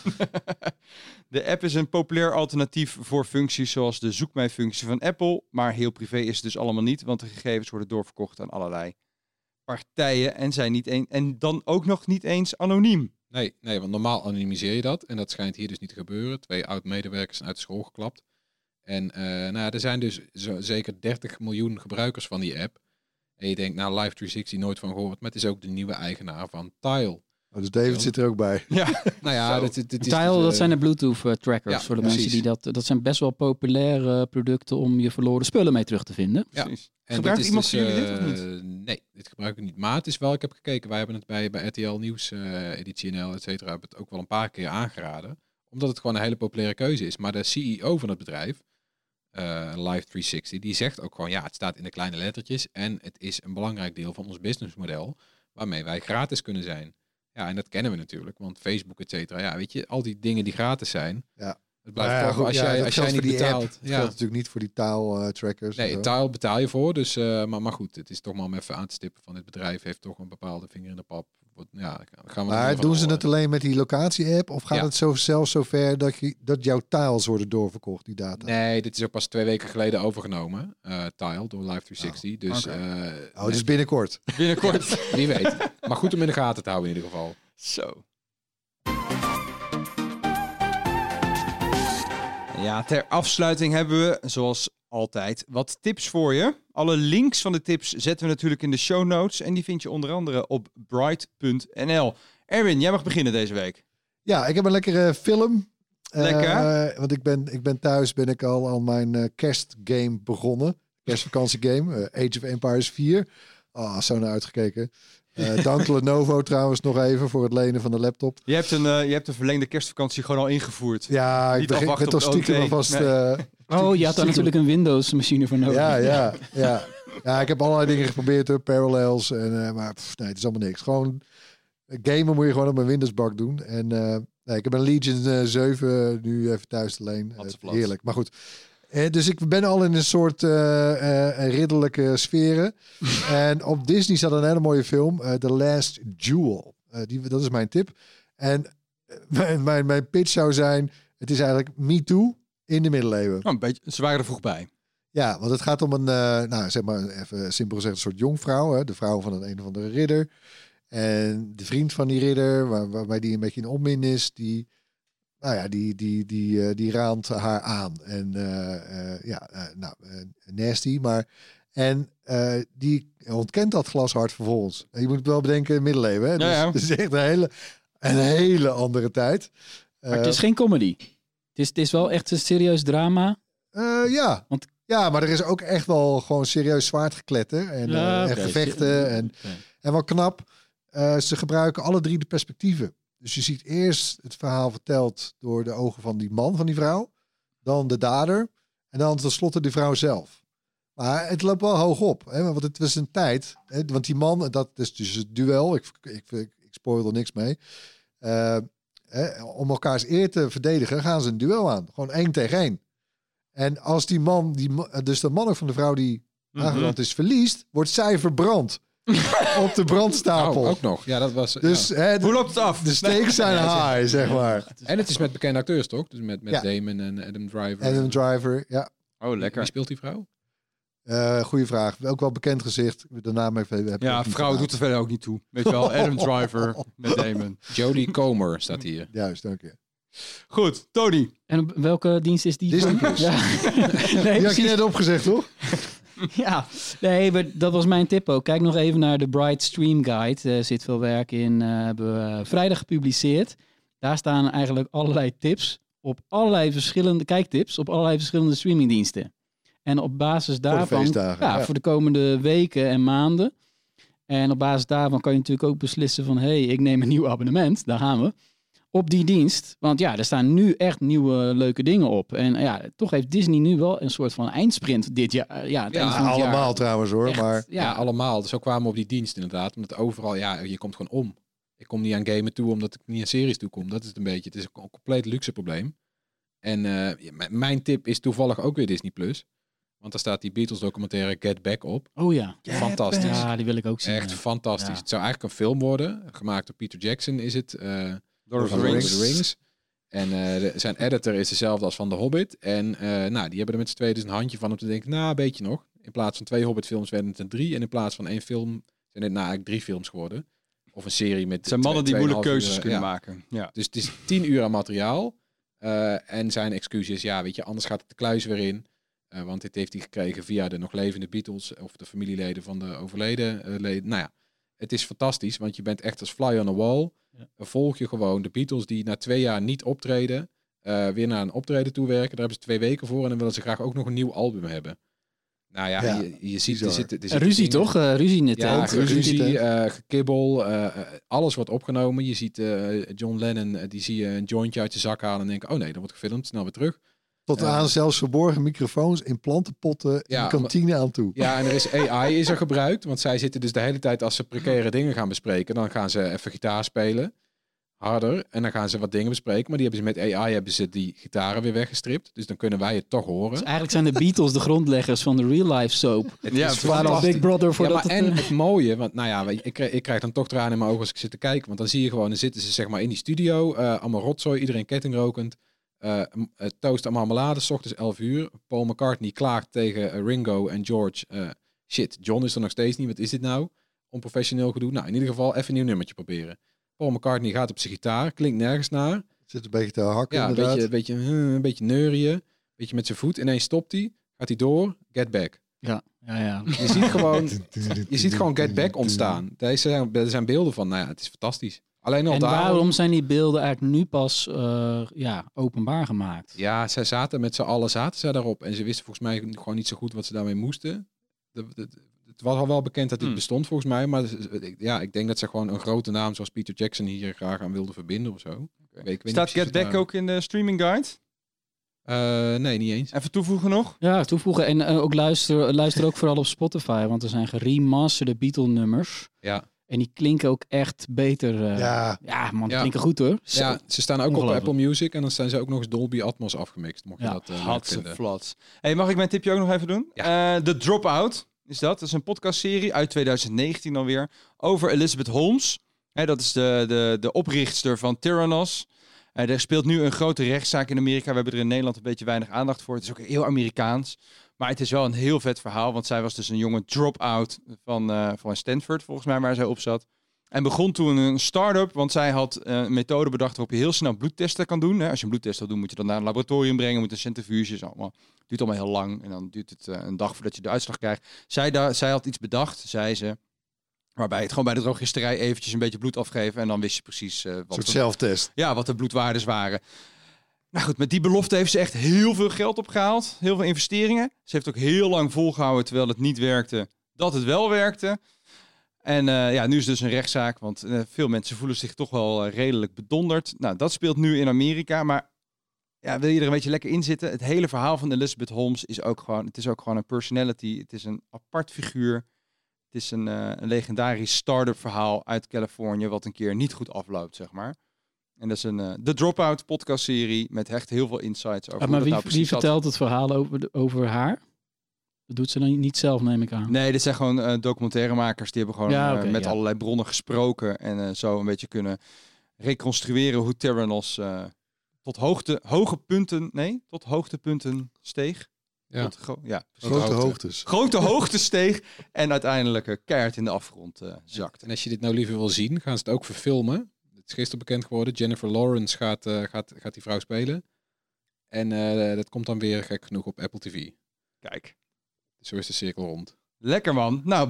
De app is een populair alternatief voor functies zoals de zoek mij functie van Apple, maar heel privé is het dus allemaal niet, want de gegevens worden doorverkocht aan allerlei partijen en zijn niet een, en dan ook nog niet eens anoniem. nee, nee, want normaal anonimiseer je dat. En dat schijnt hier dus niet te gebeuren. Twee oud-medewerkers zijn uit school geklapt. En eh, nou, er zijn dus zo, zeker 30 miljoen gebruikers van die app. En je denkt, nou, Live360 nooit van gehoord. Maar het is ook de nieuwe eigenaar van Tile. Oh, dus David zit er ook bij. Ja, Nou ja, dit, dit, dit is Tile, dus, dat eh, zijn de Bluetooth-trackers ja, voor de precies. mensen die dat... Dat zijn best wel populaire producten om je verloren spullen mee terug te vinden. Ja. precies. En Gebruikt dit iemand van jullie dit of eh, niet? Nee, dit gebruik ik niet. Maar het is wel, ik heb gekeken, wij hebben het bij, bij RTL Nieuws, eh, editie NL, et cetera, hebben het ook wel een paar keer aangeraden. Omdat het gewoon een hele populaire keuze is. Maar de CEO van het bedrijf, eh Live360, die zegt ook gewoon, ja, het staat in de kleine lettertjes. En het is een belangrijk deel van ons businessmodel, waarmee wij gratis kunnen zijn. Ja, en dat kennen we natuurlijk, want Facebook, et cetera, ja, weet je, al die dingen die gratis zijn. Ja. Het blijft ja, goed, als ja, jij, dat als jij niet die app. betaalt. Dat ja. geldt natuurlijk niet voor die taal-trackers. Nee, taal betaal je voor. Dus, eh, maar, maar goed, het is toch maar om even aan te stippen van dit bedrijf heeft toch een bepaalde vinger in de pap. Ja, gaan we Maar doen ze horen. het alleen met die locatie-app? Of gaat Ja. het zo, zelfs zover dat, je, dat jouw tiles worden doorverkocht, die data? Nee, dit is ook pas twee weken geleden overgenomen. eh Tile door Live 360. dus oké. eh, Oh, dus binnenkort. Binnenkort. wie weet. Maar goed om in de gaten te houden in ieder geval. Zo. Ja, ter afsluiting hebben we, zoals altijd, wat tips voor je. Alle links van de tips zetten we natuurlijk in de show notes. En die vind je onder andere op bright.nl. Erwin, jij mag beginnen deze week. Ja, ik heb een lekkere film. Lekker. Eh, want ik ben, ik ben thuis, ben ik al aan mijn eh, kerstgame begonnen. Kerstvakantiegame, eh, Age of Empires 4. Ah, zo naar uitgekeken. Eh dank Lenovo trouwens nog even voor het lenen van de laptop. Je hebt een, eh, je hebt een verlengde kerstvakantie gewoon al ingevoerd. Ja, ik Niet op toch de stiekem alvast... Nee. eh, Oh, je had daar natuurlijk een Windows-machine voor nodig. Ja, ja, ja. Ja, ik heb allerlei dingen geprobeerd, hoor, parallels. En, eh, maar pff, nee, het is allemaal niks. Gewoon gamen moet je gewoon op mijn Windowsbak doen. En eh, nee, ik heb een Legion eh, 7 nu even thuis te leen. Heerlijk, maar goed. Eh, dus ik ben al in een soort eh, ridderlijke sferen. en op Disney staat een hele mooie film, eh, The Last Jewel. Die, dat is mijn tip. En mijn, mijn, mijn pitch zou zijn, het is eigenlijk Me Too in de middeleeuwen. Oh, een beetje, ze waren er vroeg bij. Ja, want het gaat om een, nou zeg maar even simpel gezegd, een soort jongvrouw. Hè? De vrouw van een een of andere ridder. En de vriend van die ridder, waar, waarbij die een beetje in onmin is, die, nou ja, die, die, die, eh, die raamt haar aan. En eh, eh, ja, nou, nasty, maar... En die ontkent dat glashard vervolgens. En je moet wel bedenken, middeleeuwen. Hè? Ja, Dus ja. Het is echt een hele, een hele andere tijd. Maar het is geen comedy. Het is, het is wel echt een serieus drama. Ja. Want- ja, maar er is ook echt wel gewoon serieus zwaardgekletter en, Ja, en gevechten. En, Oké. en wat knap, ze gebruiken alle drie de perspectieven. Dus je ziet eerst het verhaal verteld door de ogen van die man, van die vrouw. Dan de dader. En dan tenslotte de vrouw zelf. Maar het loopt wel hoog op. Hè? Want het was een tijd. Hè? Want die man, dat is dus het duel. Ik, ik, ik, ik spoil er niks mee. Eh, hè, om elkaars eer te verdedigen, gaan ze een duel aan. Gewoon één tegen één. En als die man, die, ma- dus de man van de vrouw die Mhm. aangerand is, verliest, wordt zij verbrand. op de brandstapel. Oh, ook nog. Ja, dat was. dus ja. hè, Hoe de, loopt het af? de stakes zijn high, zeg maar. En het is met bekende acteurs, toch? Dus met, met Ja. Damon en Adam Driver. Adam Driver, ja. Oh, Wie lekker. speelt die vrouw? Eh goeie vraag. Ook wel bekend gezicht. De naam even. Heb ik Ja, vrouw gedaan. doet er verder ook niet toe. Weet je wel, Adam Driver met Damon. Jodie Comer staat hier. Juist, dank je. Goed, Tony. En op welke dienst is die? Disney? Plus. Ja. nee, Die had je net opgezegd, toch? Ja, nee, maar dat was mijn tip ook. Kijk nog even naar de Bright Stream Guide. Er zit veel werk in. eh, hebben we eh, vrijdag gepubliceerd. Daar staan eigenlijk allerlei tips op allerlei verschillende kijktips op allerlei verschillende streamingdiensten. En op basis daarvan, ja, ja. voor de komende weken en maanden. En op basis daarvan kan je natuurlijk ook beslissen van, hé, hey, ik neem een nieuw abonnement. Daar gaan we. Op die dienst. Want ja, er staan nu echt nieuwe leuke dingen op. En ja, toch heeft Disney nu wel een soort van eindsprint dit jaar. Ja, het Ja, eind van het jaar. allemaal trouwens hoor. Echt, Maar Ja, allemaal. Dus zo kwamen we op die dienst inderdaad. Omdat overal, ja, je komt gewoon om. Ik kom niet aan gamen toe omdat ik niet aan series toe kom. Dat is het een beetje. Het is een compleet luxe probleem. En eh, mijn tip is toevallig ook weer Disney Plus. Want daar staat die Beatles documentaire Get Back op. Oh ja. Fantastisch. Ja, die wil ik ook zien. Echt ja. fantastisch. Ja. Het zou eigenlijk een film worden. Gemaakt door Peter Jackson is het. eh Lord of van the Rings. of the Rings. En eh, de- zijn editor is dezelfde als van The Hobbit. En eh, nou, die hebben er met z'n tweeën dus een handje van om te denken, nou, een beetje nog. In plaats van twee Hobbit-films werden het er drie. En in plaats van één film zijn het nou eigenlijk drie films geworden. Of een serie met... Het zijn mannen die moeilijke keuzes kunnen maken. Ja. Dus het is tien uur aan materiaal. Eh, en zijn excuus is, ja, weet je, anders gaat het de kluis weer in. Eh, want dit heeft hij gekregen via de nog levende Beatles of de familieleden van de overleden eh, leden. Nou ja, het is fantastisch, want je bent echt als fly on the wall. Ja. Volg je gewoon de Beatles die na twee jaar niet optreden, eh, weer naar een optreden toe werken. Daar hebben ze twee weken voor en dan willen ze graag ook nog een nieuw album hebben. Nou ja, Ja, je, je ziet, er zitten, er En zitten ruzie dingen- toch? Eh, ruzie in het ja, tent. ruzie. eh, gekibbel, eh, eh, alles wordt opgenomen. Je ziet eh, John Lennon, eh, die zie je een jointje uit je zak halen en denken, oh nee, dat wordt gefilmd, snel weer terug. Tot Ja. aan zelfs verborgen microfoons in plantenpotten in Ja, de kantine aan toe. Ja, en er is AI is er gebruikt, want zij zitten dus de hele tijd als ze precaire dingen gaan bespreken, dan gaan ze even gitaar spelen. harder. En dan gaan ze wat dingen bespreken. Maar die hebben ze met AI hebben ze die gitaren weer weggestript. Dus dan kunnen wij het toch horen. Dus eigenlijk zijn de Beatles de grondleggers van de real life soap. Ja, Ze waren al. Big Brother Ja, maar het, en eh, het mooie, want nou ja, ik, krijg- ik krijg dan toch tranen in mijn ogen als ik zit te kijken. Want dan zie je gewoon, dan zitten ze zeg maar in die studio, eh, allemaal rotzooi, iedereen kettingrokend. Eh eh, toast en marmelade, s ochtends 11 uur. Paul McCartney klaagt tegen eh, Ringo en George. eh, shit, John is er nog steeds niet, wat is dit nou? Onprofessioneel gedoe. Nou, in ieder geval even een nieuw nummertje proberen. Paul McCartney gaat op zijn gitaar, klinkt nergens naar. Zit een beetje te hakken Ja, een beetje, beetje, hmm, een beetje neurien, een beetje met zijn voet. Ineens stopt hij, gaat hij door, get back. ja, ja, ja. Je ziet gewoon, je ziet gewoon Get Back ontstaan. Daar zijn, er zijn beelden van. Nou ja, het is fantastisch. Alleen al En daarom- waarom zijn die beelden eigenlijk nu pas eh, ja, openbaar gemaakt? Ja, zij zaten met z'n allen zaten zij daarop. En ze wisten volgens mij gewoon niet zo goed wat ze daarmee moesten. De, de- de- het was al wel bekend dat dit Hmm. bestond volgens mij. Maar ze- ja, ik denk dat ze gewoon een grote naam zoals Peter Jackson hier graag aan wilden verbinden of zo. Ik weet, ik weet niet Staat Get Back ook in de streaming guide? Eh, nee, niet eens. Even toevoegen nog. Ja, toevoegen. En eh, ook luister, luister ook vooral op Spotify, want er zijn geremasterde Beatle-nummers. Ja. En die klinken ook echt beter. eh, ja. Ja, man, die Ja. klinken goed hoor. Zo. Ja, ze staan ook op. Apple Music. En dan zijn ze ook nog eens Dolby Atmos afgemixt. Mocht je Ja, dat uh, vinden. flats. Hey, mag ik mijn tipje ook nog even doen? Eh, The Dropout is dat. Dat is een podcastserie uit 2019 alweer. Over Elizabeth Holmes. Hè, dat is de, de, de oprichtster van Theranos. Eh, er speelt nu een grote rechtszaak in Amerika. We hebben er in Nederland een beetje weinig aandacht voor. Het is ook heel Amerikaans. Maar het is wel een heel vet verhaal. Want zij was dus een jonge drop-out van, eh, van Stanford, volgens mij, waar zij op zat. En begon toen een start-up, want zij had eh, een methode bedacht waarop je heel snel bloedtesten kan doen. Hè. Als je een bloedtest wil doen, moet je dat naar een laboratorium brengen, moet een centrifuge, is allemaal, duurt allemaal heel lang. En dan duurt het eh, een dag voordat je de uitslag krijgt. Zij, zij had iets bedacht, zei ze, waarbij het gewoon bij de drogisterij eventjes een beetje bloed afgeven en dan wist je precies een wat, soort zelftest. ja, wat de bloedwaardes waren. Nou goed, met die belofte heeft ze echt heel veel geld opgehaald. Heel veel investeringen. Ze heeft ook heel lang volgehouden, terwijl het niet werkte, dat het wel werkte. En eh, ja, nu is dus een rechtszaak, want eh, veel mensen voelen zich toch wel eh, redelijk bedonderd. Nou, dat speelt nu in Amerika, maar ja, wil je er een beetje lekker in zitten? Het hele verhaal van Elizabeth Holmes is ook gewoon, het is ook gewoon een personality. Het is een apart figuur. Het is een, een legendarisch start-up verhaal uit Californië, wat een keer niet goed afloopt, zeg maar. En dat is een eh The Dropout podcast serie met echt heel veel insights over Ah, hoe maar dat wie, nou wie vertelt het verhaal over, de- over haar? Dat doet ze dan niet zelf, neem ik aan. Nee, dit zijn gewoon eh, documentairemakers. Die hebben gewoon Ja, eh, met ja. allerlei bronnen gesproken. En eh, zo een beetje kunnen reconstrueren hoe Theranos eh, tot hoogte, hoge punten, nee, tot hoogtepunten steeg. Ja. Tot gro- ja. Grote hoogte. hoogtes. grote hoogte steeg en uiteindelijk keihard in de afgrond eh, zakte. En als je dit nou liever wil zien, gaan ze het ook verfilmen. Het is gisteren bekend geworden. Jennifer Lawrence gaat, eh, gaat, gaat die vrouw spelen. En eh, dat komt dan weer gek genoeg op Apple TV. Kijk, zo is de cirkel rond. lekker man. Nou,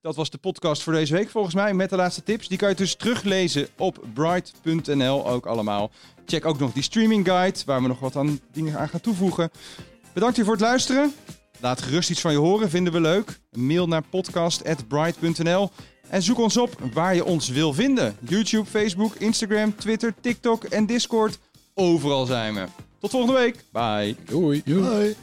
dat was de podcast voor deze week volgens mij met de laatste tips. Die kan je dus teruglezen op bright.nl ook allemaal. Check ook nog die streaming guide waar we nog wat aan dingen aan gaan toevoegen. Bedankt weer voor het luisteren. Laat gerust iets van je horen, vinden we leuk. Een mail naar podcast.bright.nl en zoek ons op waar je ons wil vinden. YouTube, Facebook, Instagram, Twitter, TikTok en Discord. Overal zijn we. Tot volgende week. Bye. Doei! Hoi.